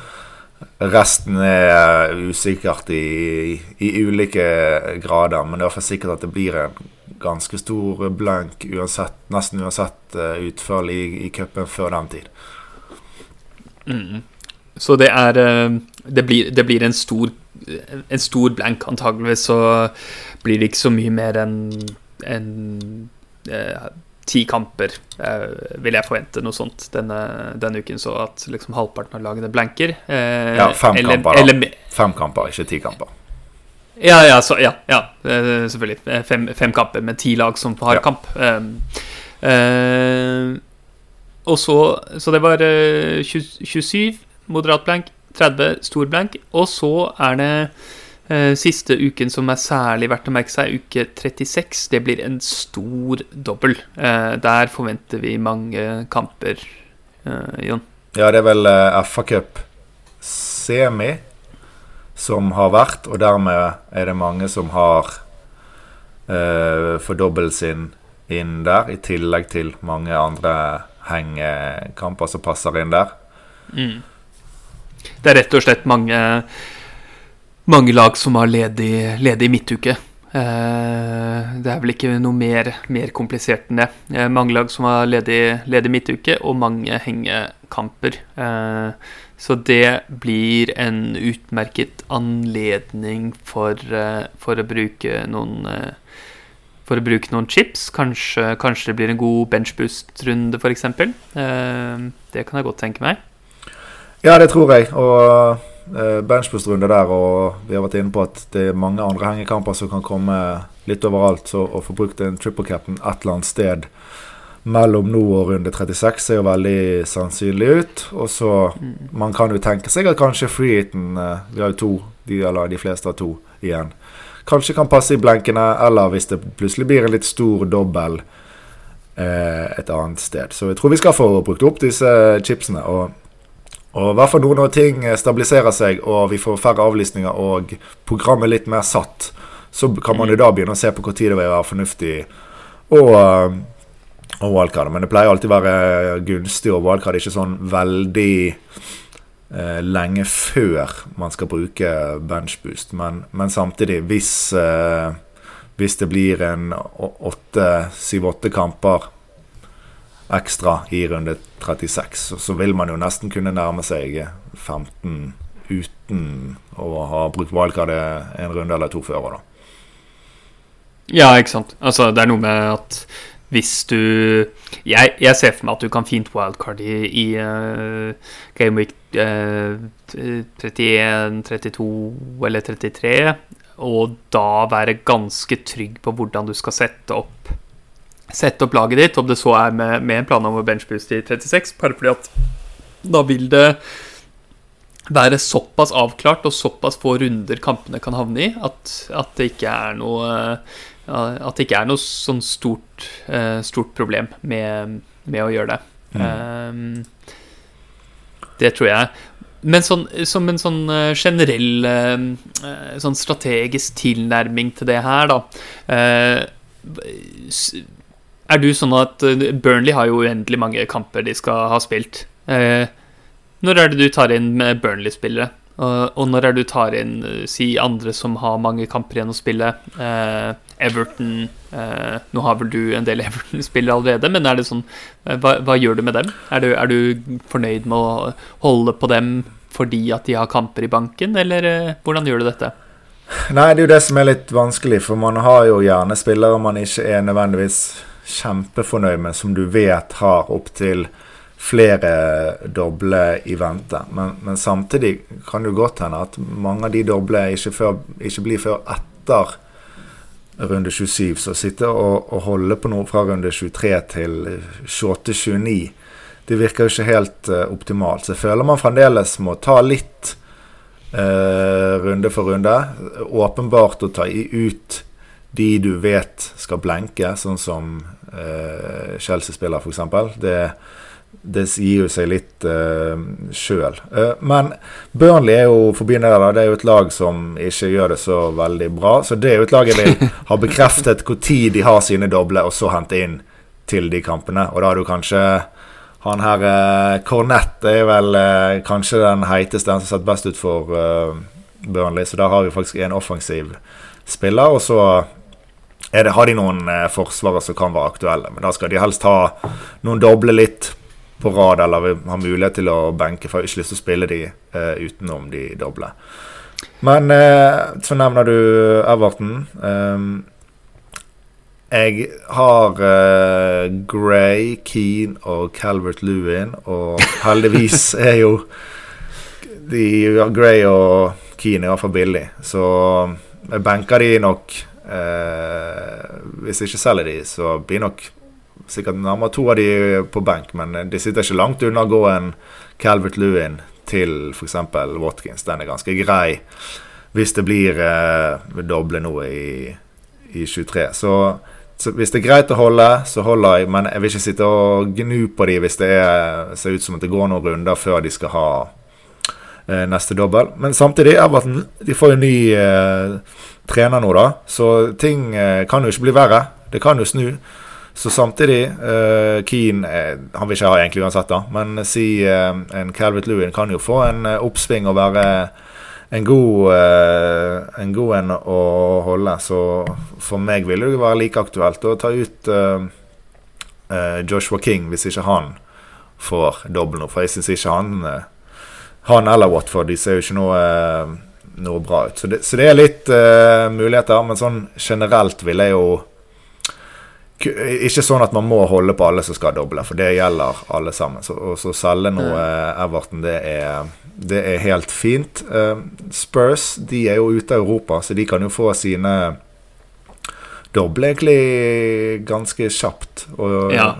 resten er usikkert i, i, ulike grader. Men det er iallfall sikkert at det blir en ganske stor blank uansett, nesten uansett uh, utfall i, i cupen før den tid. Mm. Så det er eh, Det blir, det blir en, stor, en stor blank. Antageligvis så blir det ikke så mye mer enn en, eh, ti kamper, eh, vil jeg forvente. Noe sånt denne, denne uken. Så at liksom halvparten av lagene blanker. Eh, ja, fem eller, kamper, da. Eller, fem kamper, ikke ti kamper. Ja, ja, så, ja, ja eh, selvfølgelig. Fem, fem, kamper med ti lag som har kamp. Uh, og så Så det var 20, 27 moderat blank, 30 stor blank. Og så er det eh, siste uken som er særlig verdt å merke seg, uke 36. Det blir en stor dobbel. Eh, der forventer vi mange kamper, eh, Jon. Ja, det er vel eh, FA-cup semi som har vært, og dermed er det mange som har eh, fordobbelt sin inn der, i tillegg til mange andre hengekamper som passer inn der. Mm. Det er rett og slett mange, mange lag som har ledig, ledig midtuke. Eh, det er vel ikke noe mer, mer komplisert enn det. Eh, mange lag som har ledig, ledig midtuke, og mange hengekamper. Eh, så det blir en utmerket anledning for, for å bruke noen for å bruke noen chips. Kanskje, kanskje det blir en god benchboost-runde, f.eks. Det kan jeg godt tenke meg. Ja, det tror jeg. Og uh, benchboost-runde der, og vi har vært inne på at det er mange andre hengekamper som kan komme litt overalt. Så å få brukt en triple cap'n et eller annet sted mellom nå og runde 36 ser jo veldig sannsynlig ut. Og så mm. Man kan jo tenke seg at kanskje freeheaten uh, Vi har jo to, de, eller de fleste har to igjen. Kanskje kan passe i blenkene, eller hvis det plutselig blir en litt stor dobbel eh, et annet sted. Så jeg tror vi skal få brukt opp disse chipsene. og og i hvert fall nå når ting stabiliserer seg og vi får færre avlysninger og programmet litt mer satt, så kan man jo da begynne å se på hvor tid det vil være fornuftig å og wildcard. Men det pleier alltid å være gunstig, og wildcard ikke sånn veldig eh, lenge før man skal bruke benchboost. Men, men samtidig, hvis, eh, hvis det blir en syv-åtte kamper ekstra i runde 36. Så vil man jo nesten kunne nærme seg 15 uten å ha brukt wildcard en runde eller to før. da. Ja, ikke sant. Altså, det er noe med at hvis du Jeg, jeg ser for meg at du kan fint wildcard i, i uh, Game Week uh, 31, 32 eller 33, og da være ganske trygg på hvordan du skal sette opp sette opp laget ditt, om det så er med, med en plan om å benchbooste i 36, bare fordi at da vil det være såpass avklart og såpass få runder kampene kan havne i, at, at det ikke er noe At det ikke er noe sånn stort, uh, stort problem med, med, å gjøre det. Mm. Um, det tror jeg. Men sånn, som en sånn uh, generell sånn strategisk tilnærming til det her, da er du sånn at eh, Burnley har jo uendelig mange kamper de skal ha spilt. Eh, når er det du tar inn med Burnley-spillere? Og, og, når er det du tar inn eh, si andre som har mange kamper igjen å spille? Eh, Everton eh, Nå har vel du en del Everton-spillere allerede, men er det sånn eh, hva, hva, gjør du med dem? Er du, er du, fornøyd med å holde på dem fordi at de har kamper i banken, eller hvordan gjør du dette? Nei, det er jo det som er litt vanskelig, for man har jo gjerne spillere man ikke er nødvendigvis kjempefornøyd med, som du vet har opptil flere doble i vente. Men, men, samtidig kan det godt hende at mange av de doble ikke, før, ikke blir før etter runde 27. Så sitte og, og holde på noe fra runde 23 til 28-29, det virker jo ikke helt uh, optimalt. Så jeg føler man fremdeles må ta litt uh, runde for runde. Åpenbart å ta ut de du vet skal blenke, sånn som uh, Chelsea-spiller f.eks. Det det gir jo seg litt uh, sjøl. Uh, men Burnley er jo forbi det. Det er jo et lag som ikke gjør det så veldig bra. Så det er jo et lag jeg vil ha bekreftet tid de har sine doble, og så hente inn til de kampene. Og da har du kanskje han her uh, Cornett er vel uh, kanskje den heiteste, den som har sett best ut for uh, Burnley. Så der har vi faktisk en offensiv spiller. Og så det, har de noen uh, forsvarere som kan være aktuelle. Men da skal de helst ha noen doble litt på rad, eller har mulighet til å benke, for jeg har ikke lyst til å spille de uh, utenom de doble. Men uh, så nevner du Everton. Um, jeg har uh, Gray, Keane og Calvert Lewin, og heldigvis er jo de, Gray og Keane i hvert fall billig, så jeg benker de nok. Hvis jeg ikke selger de, så blir nok sikkert nærmere to av de på benk, men de sitter ikke langt unna å gå en Calvert Lewin til f.eks. Watkins. Den er ganske grei hvis det blir eh, doble nå i, i 23. Så, så, hvis det er greit å holde, så holder jeg, men jeg vil ikke sitte og gnu på de hvis det er, ser ut som at det går noen runder før de skal ha eh, neste dobbel. Men samtidig, Everton de får jo ny eh, trener nå, da, så ting eh, kan jo ikke bli verre. Det kan jo snu. Så samtidig eh, Keane eh, Han vil ikke ha egentlig uansett, da, men si uh, en Calvert Lewin kan jo få en oppsving og være en god, en god en å holde. Så for meg vil det jo være like aktuelt å ta ut Joshua King hvis ikke han får dobbel nå. For jeg syns ikke han Han eller Watford de ser jo ikke noe, noe bra ut. Så det, så det er litt muligheter, men sånn generelt vil jeg jo ikke sånn at man må holde på alle som skal doble, for det gjelder alle sammen. Så, og så selge noe mm. Everton, det er, det er, helt fint. Uh, Spurs de er jo ute av Europa, så de kan jo få sine doble egentlig ganske kjapt. Og, ja.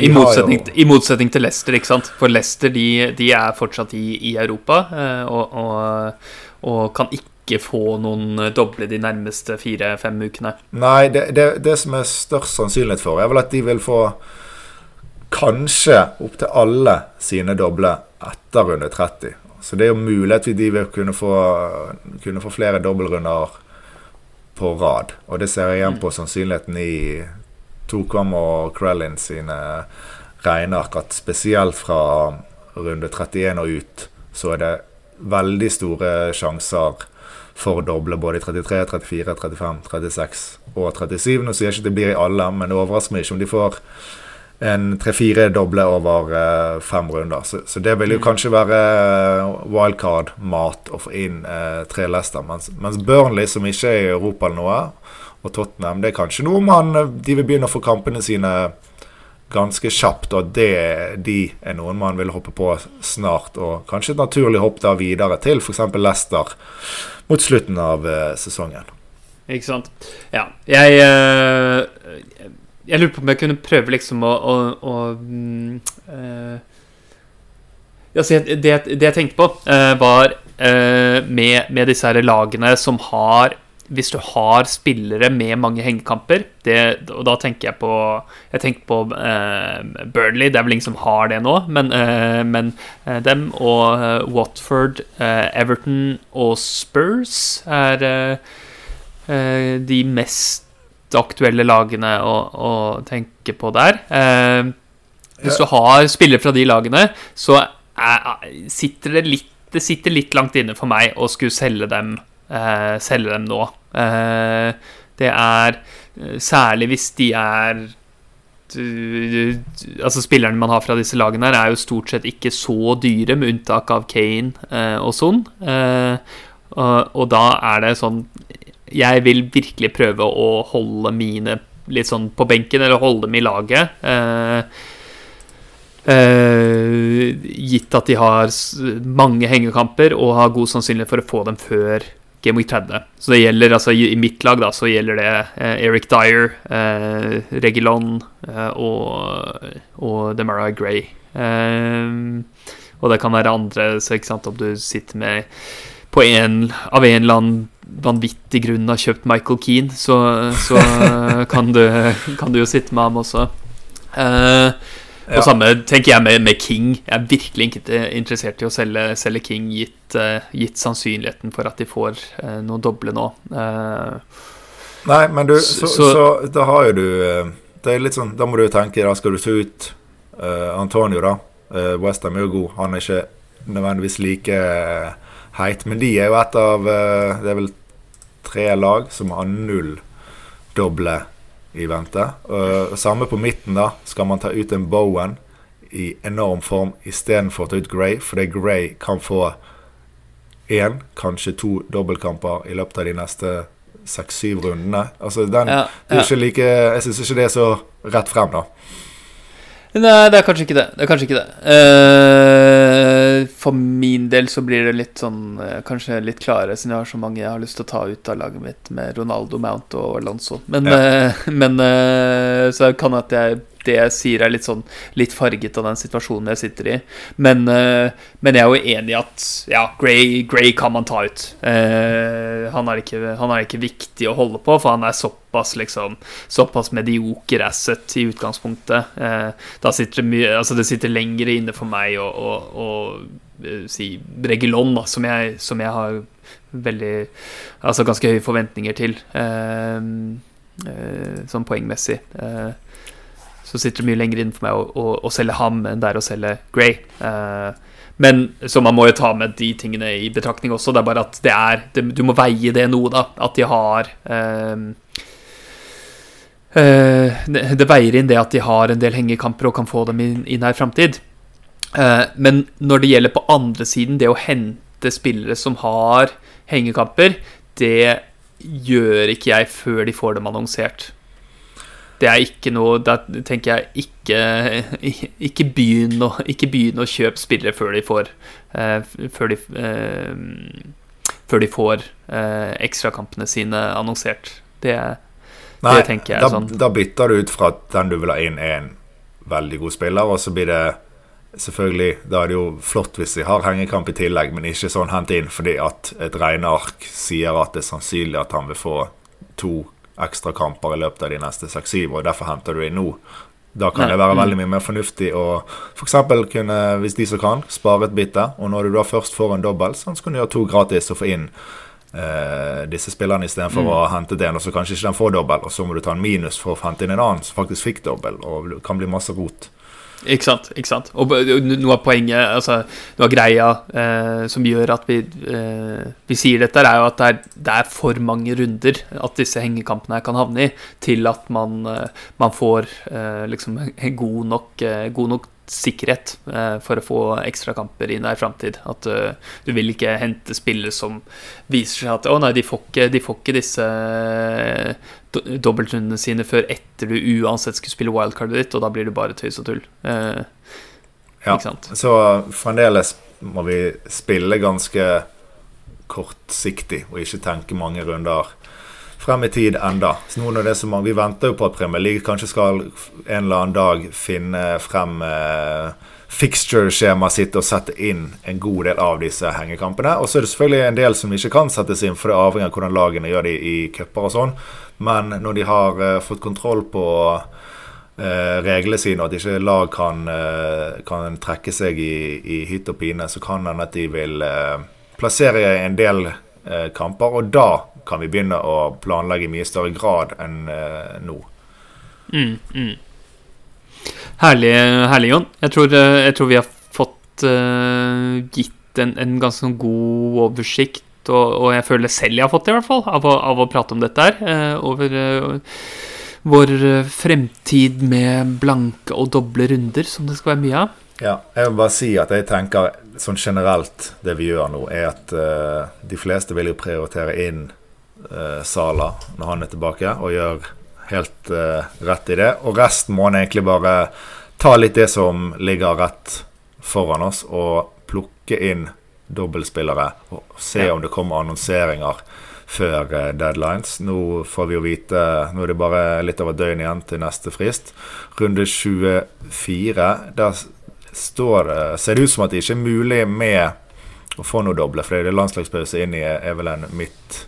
I, motsetning, jo... I, motsetning, til Leicester, ikke sant? For Leicester de, de er fortsatt i, i Europa uh, og, og, og, kan ikke få noen eh, doble de nærmeste fire-fem ukene? Nei, det, det, det, som er størst sannsynlighet for, er vel at de vil få kanskje opptil alle sine doble etter runde 30. Så det er jo mulig at de vil kunne få, kunne få flere dobbeltrunder på rad. Og det ser jeg igjen på sannsynligheten i Tokvam og Krellin sine regneark, at spesielt fra runde 31 og ut, så er det veldig store sjanser for å doble både i 33, 34, 35, 36 og 37. Nå sier jeg ikke det blir i alle, men det overrasker meg ikke om de får en tre-fire doble over eh, fem runder. Så, så, det vil jo mm. kanskje være uh, wildcard-mat å få inn eh, tre Leicester. Mens, mens, Burnley, som ikke er i Europa eller noe, og Tottenham, det er kanskje noe man De vil begynne å få kampene sine ganske kjapt, og det, de er noen man vil hoppe på snart. Og kanskje et naturlig hopp da videre til f.eks. Leicester mot slutten av uh, sesongen. Ikke sant. Ja. Jeg uh, Jeg lurer på om jeg kunne prøve liksom å, å, å uh, altså, det, det, jeg tenkte på, var med, med, disse her lagene som har hvis du har spillere med mange hengekamper det, Og da tenker jeg på Jeg tenker på eh, Burnley, det er vel ingen som har det nå, men, eh, men eh, dem og eh, Watford, eh, Everton og Spurs er eh, de mest aktuelle lagene å, å tenke på der. hvis du har spillere fra de lagene, så er, sitter det litt Det sitter litt langt inne for meg å skulle selge dem eh, selge dem nå. Eh, det er eh, særlig hvis de er Altså Spillerne man har fra disse lagene, her er jo stort sett ikke så dyre, med unntak av Kane eh, og sånn. Og, og, da er det sånn jeg vil virkelig prøve å holde mine litt sånn på benken, eller holde dem i laget. Eh, eh, gitt at de har mange hengekamper og har god sannsynlighet for å få dem før Game Week 30. Så det gjelder, altså i, i mitt lag da, så gjelder det eh, Eric Dyer, eh, Regilon eh, og, og Demara Gray. og det kan være andre, så ikke sant, om du sitter med på en, av en eller annen vanvittig grunn har kjøpt Michael Keane, så, så kan, du, kan, du, jo sitte med ham også. Uh, ja. Og samme tenker jeg med, med, King. Jeg er virkelig ikke interessert i å selge, selge King, gitt, uh, gitt, sannsynligheten for at de får uh, noe doble nå. Nei, men du, så, så, så, da har jo du Det er litt sånn, Da må du tenke, da skal du se ut Antonio, da. Uh, Westham er jo god. Han er ikke nødvendigvis like heit. Men de er jo et av Det er vel tre lag som har null doble i vente. Uh, samme på midten, da. Skal man ta ut en Bowen i enorm form istedenfor å ta ut Gray, fordi Gray kan få én, kanskje to dobbeltkamper i løpet av de neste seks-syv rundene. Altså, den, ja, ja. Like, jeg syns ikke det er så rett frem, da. Nei, det er kanskje ikke det. Det er kanskje ikke det. Uh, for min del så blir det litt sånn uh, Kanskje litt klarere, siden jeg har så mange jeg har lyst til å ta ut av laget mitt med Ronaldo, Mount og Alonso. Men, ja. uh, men så kan at jeg det jeg sier, er litt sånn litt farget av den situasjonen jeg sitter i. Men, uh, men jeg er jo enig i at ja, Gray, Gray, kan man ta ut. Uh, han, er ikke, han, er ikke, viktig å holde på, for han er såpass liksom Såpass medioker asset i utgangspunktet. Uh, da sitter det mye Altså, det sitter lenger inne for meg å, å, å si Regilon, da, som jeg, som jeg har veldig Altså ganske høye forventninger til. sånn poengmessig. Så sitter det mye lenger inn for meg å, å, å selge ham enn det er å selge Grey. Uh, men så man må jo ta med de tingene i betraktning også. Det er bare at det er det, Du må veie det noe, da. At de har um, uh, det, veier inn det at de har en del hengekamper og kan få dem i, i nær framtid. men når det gjelder på andre siden, det å hente spillere som har hengekamper, det gjør ikke jeg før de får dem annonsert det er ikke noe Da tenker jeg ikke Ikke begynn å, å kjøpe spillere før de får uh, Før de uh, Før de får uh, ekstrakampene sine annonsert. Det, Nei, det tenker jeg da, sånn Da bytter du ut fra at den du vil ha inn, er en veldig god spiller, og så blir det Selvfølgelig, Da er det jo flott hvis de har hengekamp i tillegg, men ikke sånn hent inn fordi at et regneark sier at det er sannsynlig at han vil få to ekstra kamper i løpet av de neste seks-syv, og derfor henter du inn nå. Da kan det være veldig mye mer fornuftig å f.eks. kunne, hvis de som kan, spare et bytte. Og når du da først får en dobbel, så kan du gjøre to gratis og få inn eh, disse spillerne istedenfor mm. å hente en, og så kanskje ikke den får dobbel, og så må du ta en minus for å hente inn en annen som faktisk fikk dobbel, og det kan bli masse rot. Ikke sant. ikke sant Og noe av poenget, altså noe av greia eh, som gjør at vi, eh, vi sier dette, er jo at det er, det er, for mange runder at disse hengekampene kan havne i, til at man, eh, man får eh, liksom god nok, eh, god nok sikkerhet eh, for å få ekstrakamper i nær framtid. At du vil ikke hente spillere som viser seg at å nei, de får ikke, de får ikke disse dobbeltrundene sine før etter du uansett skulle spille wildcardet ditt, og da blir det bare tøys og tull. Eh, ja, så fremdeles må vi spille ganske kortsiktig og ikke tenke mange runder frem i tid enda. Så nå når det som Vi venter jo på at Premier League kanskje skal en eller annen dag finne frem eh, fixture-skjemaet sitt og sette inn en god del av disse hengekampene. Og så er det selvfølgelig en del som ikke kan settes inn, for det er avhengig av hvordan lagene gjør det i cuper og sånn. Men når de har eh, fått kontroll på eh, reglene sine, og at ikke lag kan, eh, kan trekke seg i, i hytt og pine, så kan hende at de vil plassere en del kamper. Og da kan vi begynne å planlegge i mye større grad enn nå. Mm, mm. Herlig, herlig, Jon. Jeg tror, jeg tror, vi har fått uh, gitt en, en, ganske god oversikt, og, og, jeg føler selv jeg har fått det, i hvert fall, av av å prate om dette her. Uh, over uh, vår fremtid med blanke og doble runder, som det skal være mye av. Ja, jeg vil bare si at jeg tenker sånn generelt det vi gjør nå, er at de fleste vil jo prioritere inn uh, Sala når han er tilbake, og gjør helt uh, rett i det. Og resten må han egentlig bare ta litt det som ligger rett foran oss, og plukke inn dobbeltspillere. Og se om det kommer annonseringer før uh, deadlines. Nå får vi jo vite Nå er det bare litt over døgn igjen til neste frist. Runde 24. Der står det Ser det ut som at det ikke er mulig med å få noe doble, for det er landslagspause inn i er vel en midt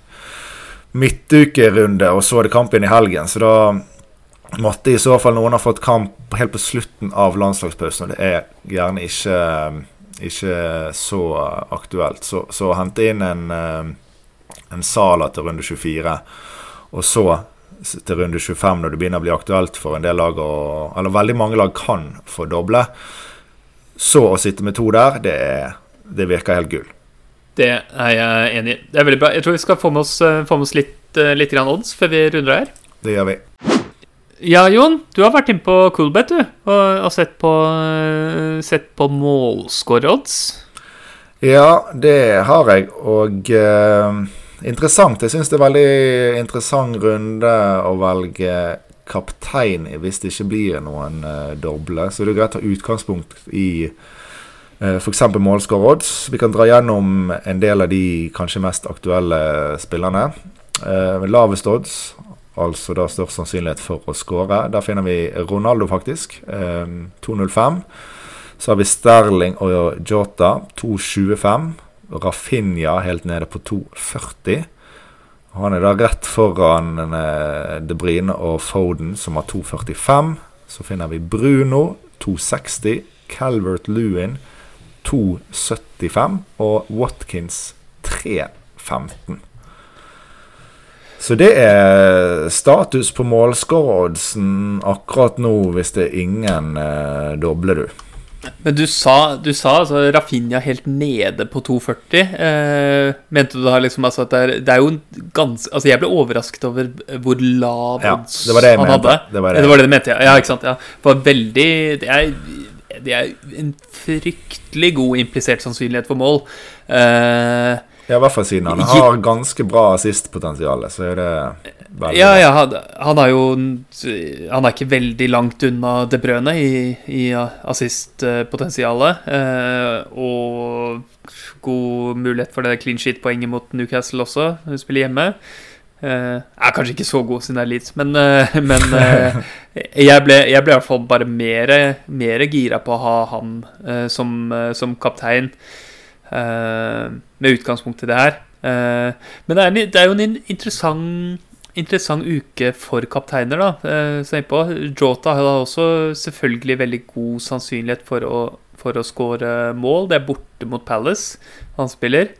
midtukerunde, og så er det kamp inn i helgen. Så da måtte i så fall noen ha fått kamp helt på slutten av landslagspausen. Og det er gjerne ikke, ikke så aktuelt. Så, så hente inn en, eh, en Sala til runde 24, og så til runde 25 når det begynner å bli aktuelt for en del lag å Eller veldig mange lag kan få doble. Så å sitte med to der, det, det virker helt gull. Det er jeg enig i. Det er veldig bra. Jeg tror vi skal få med oss, eh, få med oss litt, eh, litt odds før vi runder her. Det gjør vi. Ja, Jon, du har vært inne på Coolbet du, og, sett på, uh, sett på målscoreodds. Ja, det har jeg, og uh, interessant. Jeg syns det er veldig interessant runde å velge kaptein hvis det ikke blir noen uh, doble. Så det er greit å ta utgangspunkt i Eh, F.eks. målskårerodds. Vi kan dra gjennom en del av de kanskje mest aktuelle spillerne. Eh, lavest odds, altså da størst sannsynlighet for å skåre. Der finner vi Ronaldo, faktisk. Eh, 2,05. Så har vi Sterling og Jota, 2,25. Rafinha helt nede på 2,40. Han er da rett foran eh, De Bruyne og Foden, som har 2,45. Så finner vi Bruno, 2,60. Calvert Lewin, 2,75 og Watkins 3,15. Så det er status på målskåreroddsen akkurat nå, hvis det er ingen eh, doble, du. Men du sa, du sa altså Rafinha helt nede på 2,40. Eh, mente du da liksom altså at det er, det er jo ganske Altså, jeg ble overrasket over hvor lav odds ja, han mente. hadde. Det var det. det var det du mente, ja. ja. Ikke sant. Ja. Det var veldig Det er det er en fryktelig god implisert sannsynlighet for mål. Uh, ja, i hvert fall siden han har ganske bra assistpotensial, så er det veldig Ja, ja han, han, har jo Han er ikke veldig langt unna De Brøne i, i assistpotensialet. Eh, og god mulighet for det clean sheet-poenget mot Newcastle også, hun spiller hjemme. Eh, er kanskje ikke så god siden det er Leeds, men, eh, men uh, jeg, ble, jeg ble i hvert fall bare mer, mer gira på å ha han som, som, kaptein, med utgangspunkt i det her. men det er, det er, jo en interessant, interessant uke for kapteiner, da. Se på. Jota har også selvfølgelig veldig god sannsynlighet for å, for å score mål. Det er borte mot Palace han spiller.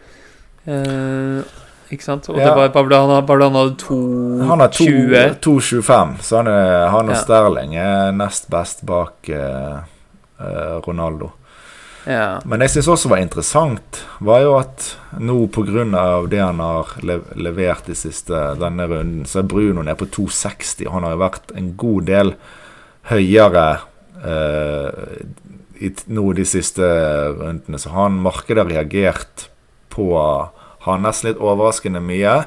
Ikke sant? Og ja. det var, bare han, var det han hadde 2,20? Han har 2,25, så han, er, han og ja. Sterling er nest best bak eh, Ronaldo. Men jeg syns også var interessant, var jo at nå pga. det han har levert i siste denne runden, så er Bruno nede på 2,60. Han har jo vært en god del høyere eh, i, nå de siste rundene, så han markedet har reagert på har nesten litt overraskende mye.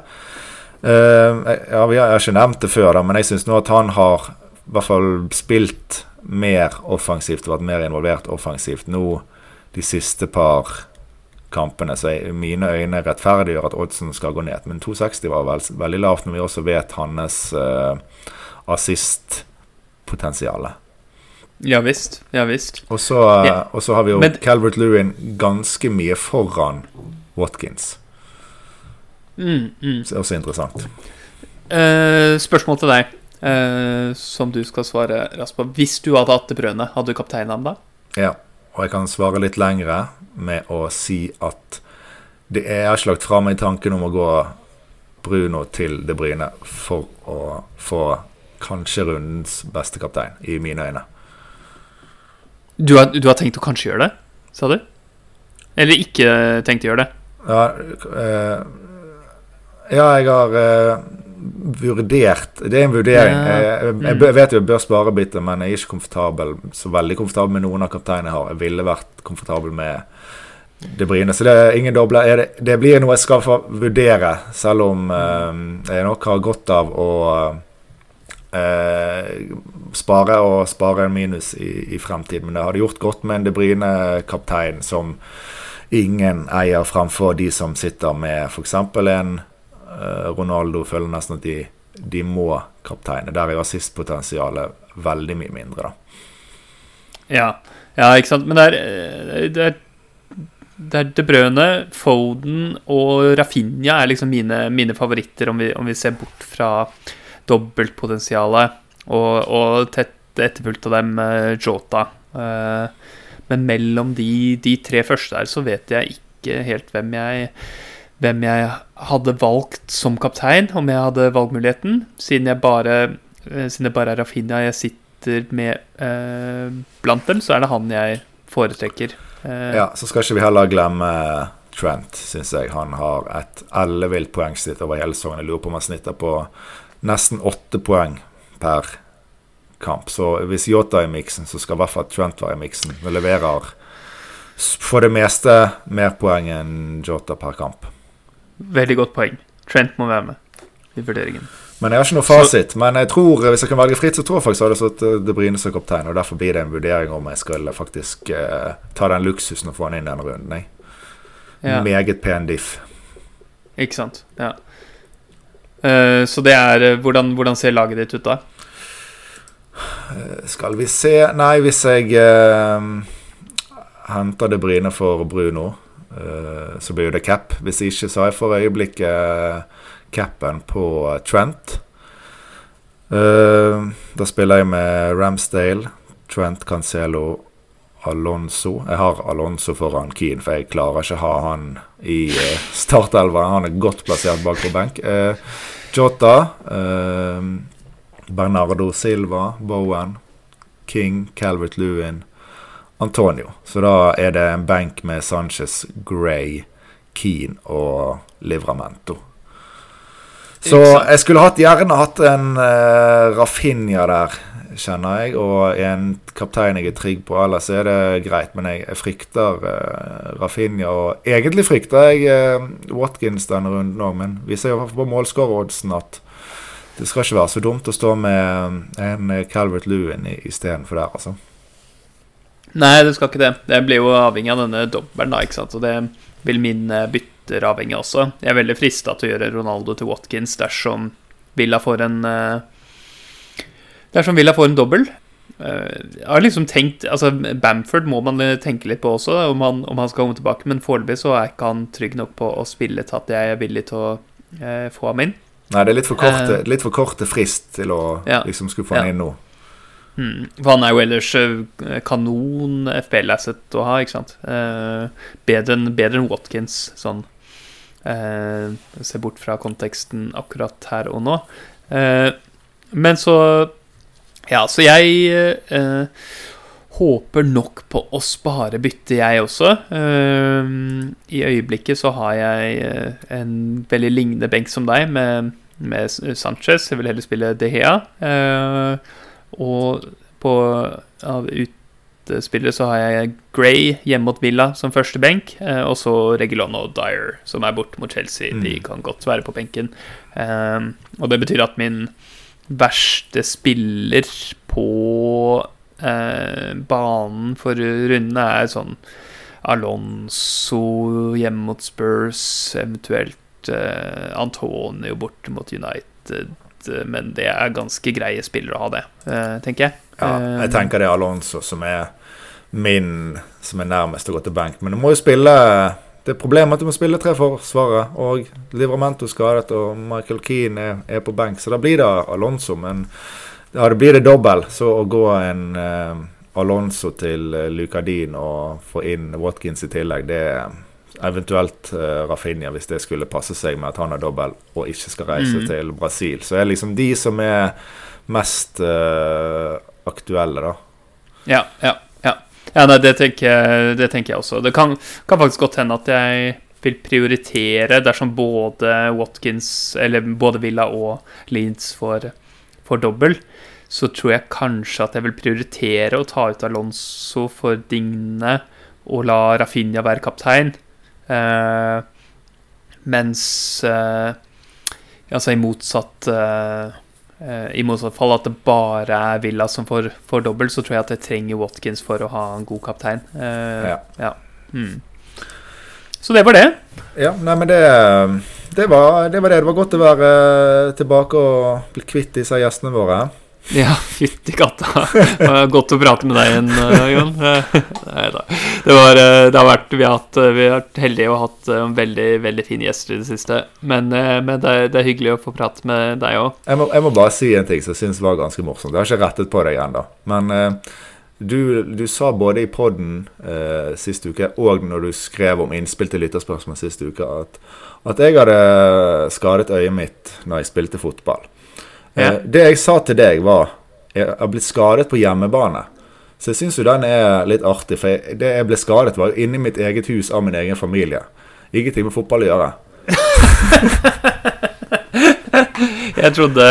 Uh, ja, Vi har ikke nevnt det før, da, men jeg syns nå at han har i hvert fall spilt mer offensivt og vært mer involvert offensivt nå de siste par kampene. Så i mine øyne rettferdiggjør at oddsen skal gå ned. Men 260 var vel, veldig lavt når vi også vet hans uh, assistpotensial. Ja visst. Ja visst. Og så, ja. har vi jo Men, Calvert Lewin ganske mye foran Watkins. Mm, mm. Det er også interessant. Uh, spørsmål til deg, uh, som du skal svare raskt på. Hvis du hadde hatt det brødene, hadde du kapteina ham da? Ja, og jeg kan svare litt lengre med å si at det er, jeg har ikke lagt fra meg tanken om å gå Bruno til De Bryne for å få kanskje rundens beste kaptein, i mine øyne. Du har, du har tenkt å kanskje gjøre det, sa du? Eller ikke tenkt å gjøre det? Ja, eh, ja, jeg har uh, vurdert Det er en vurdering. Jeg, jeg, jeg, vet jo jeg bør spare biter men jeg er ikke komfortabel så veldig komfortabel med noen av kapteinene jeg har. Jeg ville vært komfortabel med De Brine. Så det er ingen dobler. Det, det, blir noe jeg skal få vurdere, selv om eh, jeg nok har godt av å eh, spare og spare en minus i, i fremtiden. Men det hadde gjort godt med en De Brine-kaptein som ingen eier framfor de som sitter med f.eks. en Ronaldo. Føler nesten at de, de må kapteine. Der er rasistpotensialet veldig mye mindre, da. Ja. ja, ikke sant. Men det er, eh, det er det er De Brøne, Foden og Rafinha er liksom mine, mine favoritter, om vi, om vi, ser bort fra dobbeltpotensialet. Og, og tett etterfulgt av dem uh, Jota. Men mellom de, de, tre første der så vet jeg ikke helt hvem jeg, hvem jeg hadde valgt som kaptein, om jeg hadde valgmuligheten. Siden jeg bare, uh, siden det bare er Rafinha jeg sitter med blant dem, så er det han jeg foretrekker. Eh, ja, så skal ikke vi heller glemme Trent, syns jeg. Han har et ellevilt poengsnitt over hele sesongen. Jeg lurer på om han snitter på nesten åtte poeng per kamp. Så hvis Yota er i miksen, så skal i hvert fall Trent være i miksen. Vi leverer for det meste mer poeng enn Jota per kamp. Veldig godt poeng. Trent må være med i vurderingen. Men jeg har ikke noe fasit. Så, men jeg tror, hvis jeg kan velge fritt, så tror jeg faktisk jeg hadde satt eh, De Bruyne som kaptein. Og derfor blir det en vurdering om jeg skal faktisk uh, ta den luksusen og få han inn denne runden. Jeg. Ja. Meget pen diff. Ikke sant. Ja. Uh, så det er uh, hvordan, hvordan, ser laget ditt ut da? skal vi se Nei, hvis jeg henter De Bruyne for Bruno, så blir det cap. Hvis ikke, så har jeg for øyeblikket capen på Trent. Uh, da spiller jeg med Ramsdale, Trent Cancelo, Alonso. Jeg har Alonso foran Keane, for jeg klarer ikke å ha han i startelva. Han er godt plassert bak på benk. Jota, Bernardo Silva, Bowen, King, Calvert Lewin, Antonio. Så da er det en benk med Sanchez, Gray, Keane og Livramento. Så jeg skulle hatt, gjerne hatt en uh, Rafinha der, kjenner jeg, og en kaptein jeg er trygg på. Ellers er det greit, men jeg, jeg frykter uh, Rafinha. Og egentlig frykter jeg uh, Watkins denne runden òg, men vi ser jo på målskåreroddsen at det skal ikke være så dumt å stå med en Calvert Lewin istedenfor der, altså. Nei, det skal ikke det. Det blir jo avhengig av denne dobbelen, da, ikke sant. Og det vil min bytter avhengig også. Jeg er veldig frista til å gjøre Ronaldo til Watkins dersom Villa får en uh, Dersom Villa får en dobbel. Uh, jeg har liksom tenkt Altså, Bamford må man tenke litt på også, om han, om han skal komme tilbake. Men foreløpig så er ikke han trygg nok på å spille til at jeg er villig til å få ham inn. Nei, det er litt for kort, litt for kort frist til å ja, liksom skulle få ham ja. inn nå. Mm. For han er jo ellers kanon FPL-asset å ha, ikke sant. Eh, bedre enn en Watkins, sånn Eh, se bort fra konteksten akkurat her og nå. Eh, men så Ja, så jeg eh, håper nok på å spare bytte, jeg også. Eh, I øyeblikket så har jeg eh, en veldig lignende benk som deg, med, med Sanchez. Jeg vil heller spille De Hea. Eh, og på av utspillere så har jeg Gray hjemme mot Villa som første benk, eh, og så Regulon og Dyer som er borte mot Chelsea. Mm. De kan godt være på benken. Um, og det betyr at min verste spiller på uh, banen for rundene er sånn Alonso hjemme mot Spurs, eventuelt Antonio borte mot United. Men det er ganske greie spillere å ha det, uh, tenker jeg. Ja, jeg tenker det er Alonso som er min som er nærmest å gå til benk. Men du må jo spille Det er problemet at du må spille tre forsvarere. Og Livramento skadet, og Michael Keane er, er, på benk. Så da blir det Alonso. Men ja, det blir det dobbel. Så å gå en eh, Alonso til eh, Lucadin og få inn Watkins i tillegg, det er eventuelt uh, Rafinha, hvis det skulle passe seg med at han er dobbel og ikke skal reise mm. til Brasil. Så er det liksom de som er mest uh, aktuelle, da. Ja, ja. Ja, nei, det tenker, det tenker jeg også. Det kan, kan, faktisk godt hende at jeg vil prioritere dersom både Watkins, eller både Villa og Leeds får, får dobbel. Så tror jeg kanskje at jeg vil prioritere å ta ut Alonso for Digne og la Rafinha være kaptein. Eh, mens eh, Altså i motsatt eh, eh, I motsatt fall at det bare er Villa som får, får dobbelt, så tror jeg at jeg trenger Watkins for å ha en god kaptein. Eh, Ja. ja. Mm. Så det var det. Ja, nei, men det, det, var, det var det. Det var godt å være tilbake og bli kvitt disse gjestene våre. Ja, fytti katta. Godt å prate med deg igjen, eh, Jon. Nei da. Det, var, eh, det har vært Vi har, hatt, vi har vært heldige og hatt eh, veldig veldig fine gjester i det siste. Men, eh, men det, er- det er hyggelig å få prate med deg òg. Jeg jeg må bare si en ting som jeg syns var ganske morsomt. Jeg har ikke rettet på deg ennå. Men eh, du, du sa både i poden eh, sist uke og når du skrev om innspill til lytterspørsmål sist uke, at, at jeg hadde skadet øyet mitt når jeg spilte fotball. Ja. Eh, det jeg sa til deg, var jeg har blitt skadet på hjemmebane. Så jeg syns jo den er litt artig, for jeg, det jeg ble skadet, var jo inni mitt eget hus av min egen familie. Ingenting med fotball å gjøre. Jeg trodde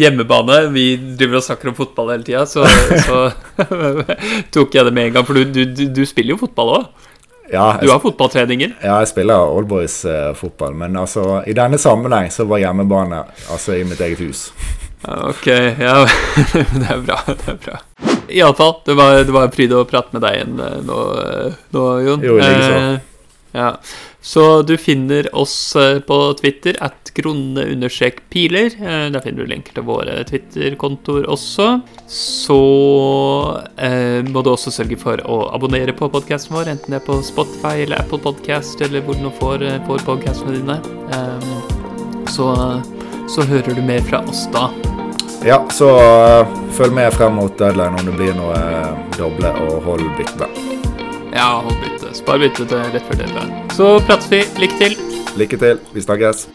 hjemmebane Vi driver og snakker om fotball hele tida, så, så tok jeg det med en gang. For du, du, du- du spiller jo fotball òg. Ja, Du har fotballtreninger. ja, jeg spiller Oldboys-fotball, men altså, i denne sammenheng så var hjemmebane altså i mitt eget hus. Ok, ja, det er bra. det er bra Iallfall, det var, det var en pryd å prate med deg igjen eh, nå, eh, nå Jon. Jo, likeså. Eh, ja. Så du finner oss eh, på Twitter at grunne-piler. Eh, Der finner du lenker til våre Twitter-kontoer også. Så eh, må du også sørge for å abonnere på podkasten vår, enten det er på Spotify eller Apple Podcast, eller hvor du nå får, eh, får podkastene dine. Eh, så, så hører du mer fra oss da. Ja, så uh, følg med frem mot deadline om det blir noe uh, doble og hold byttene. Ja, hold bytte. Spar bytte til rett før deadline. Så prates vi. Lykke til. Lykke til. Vi snakkes.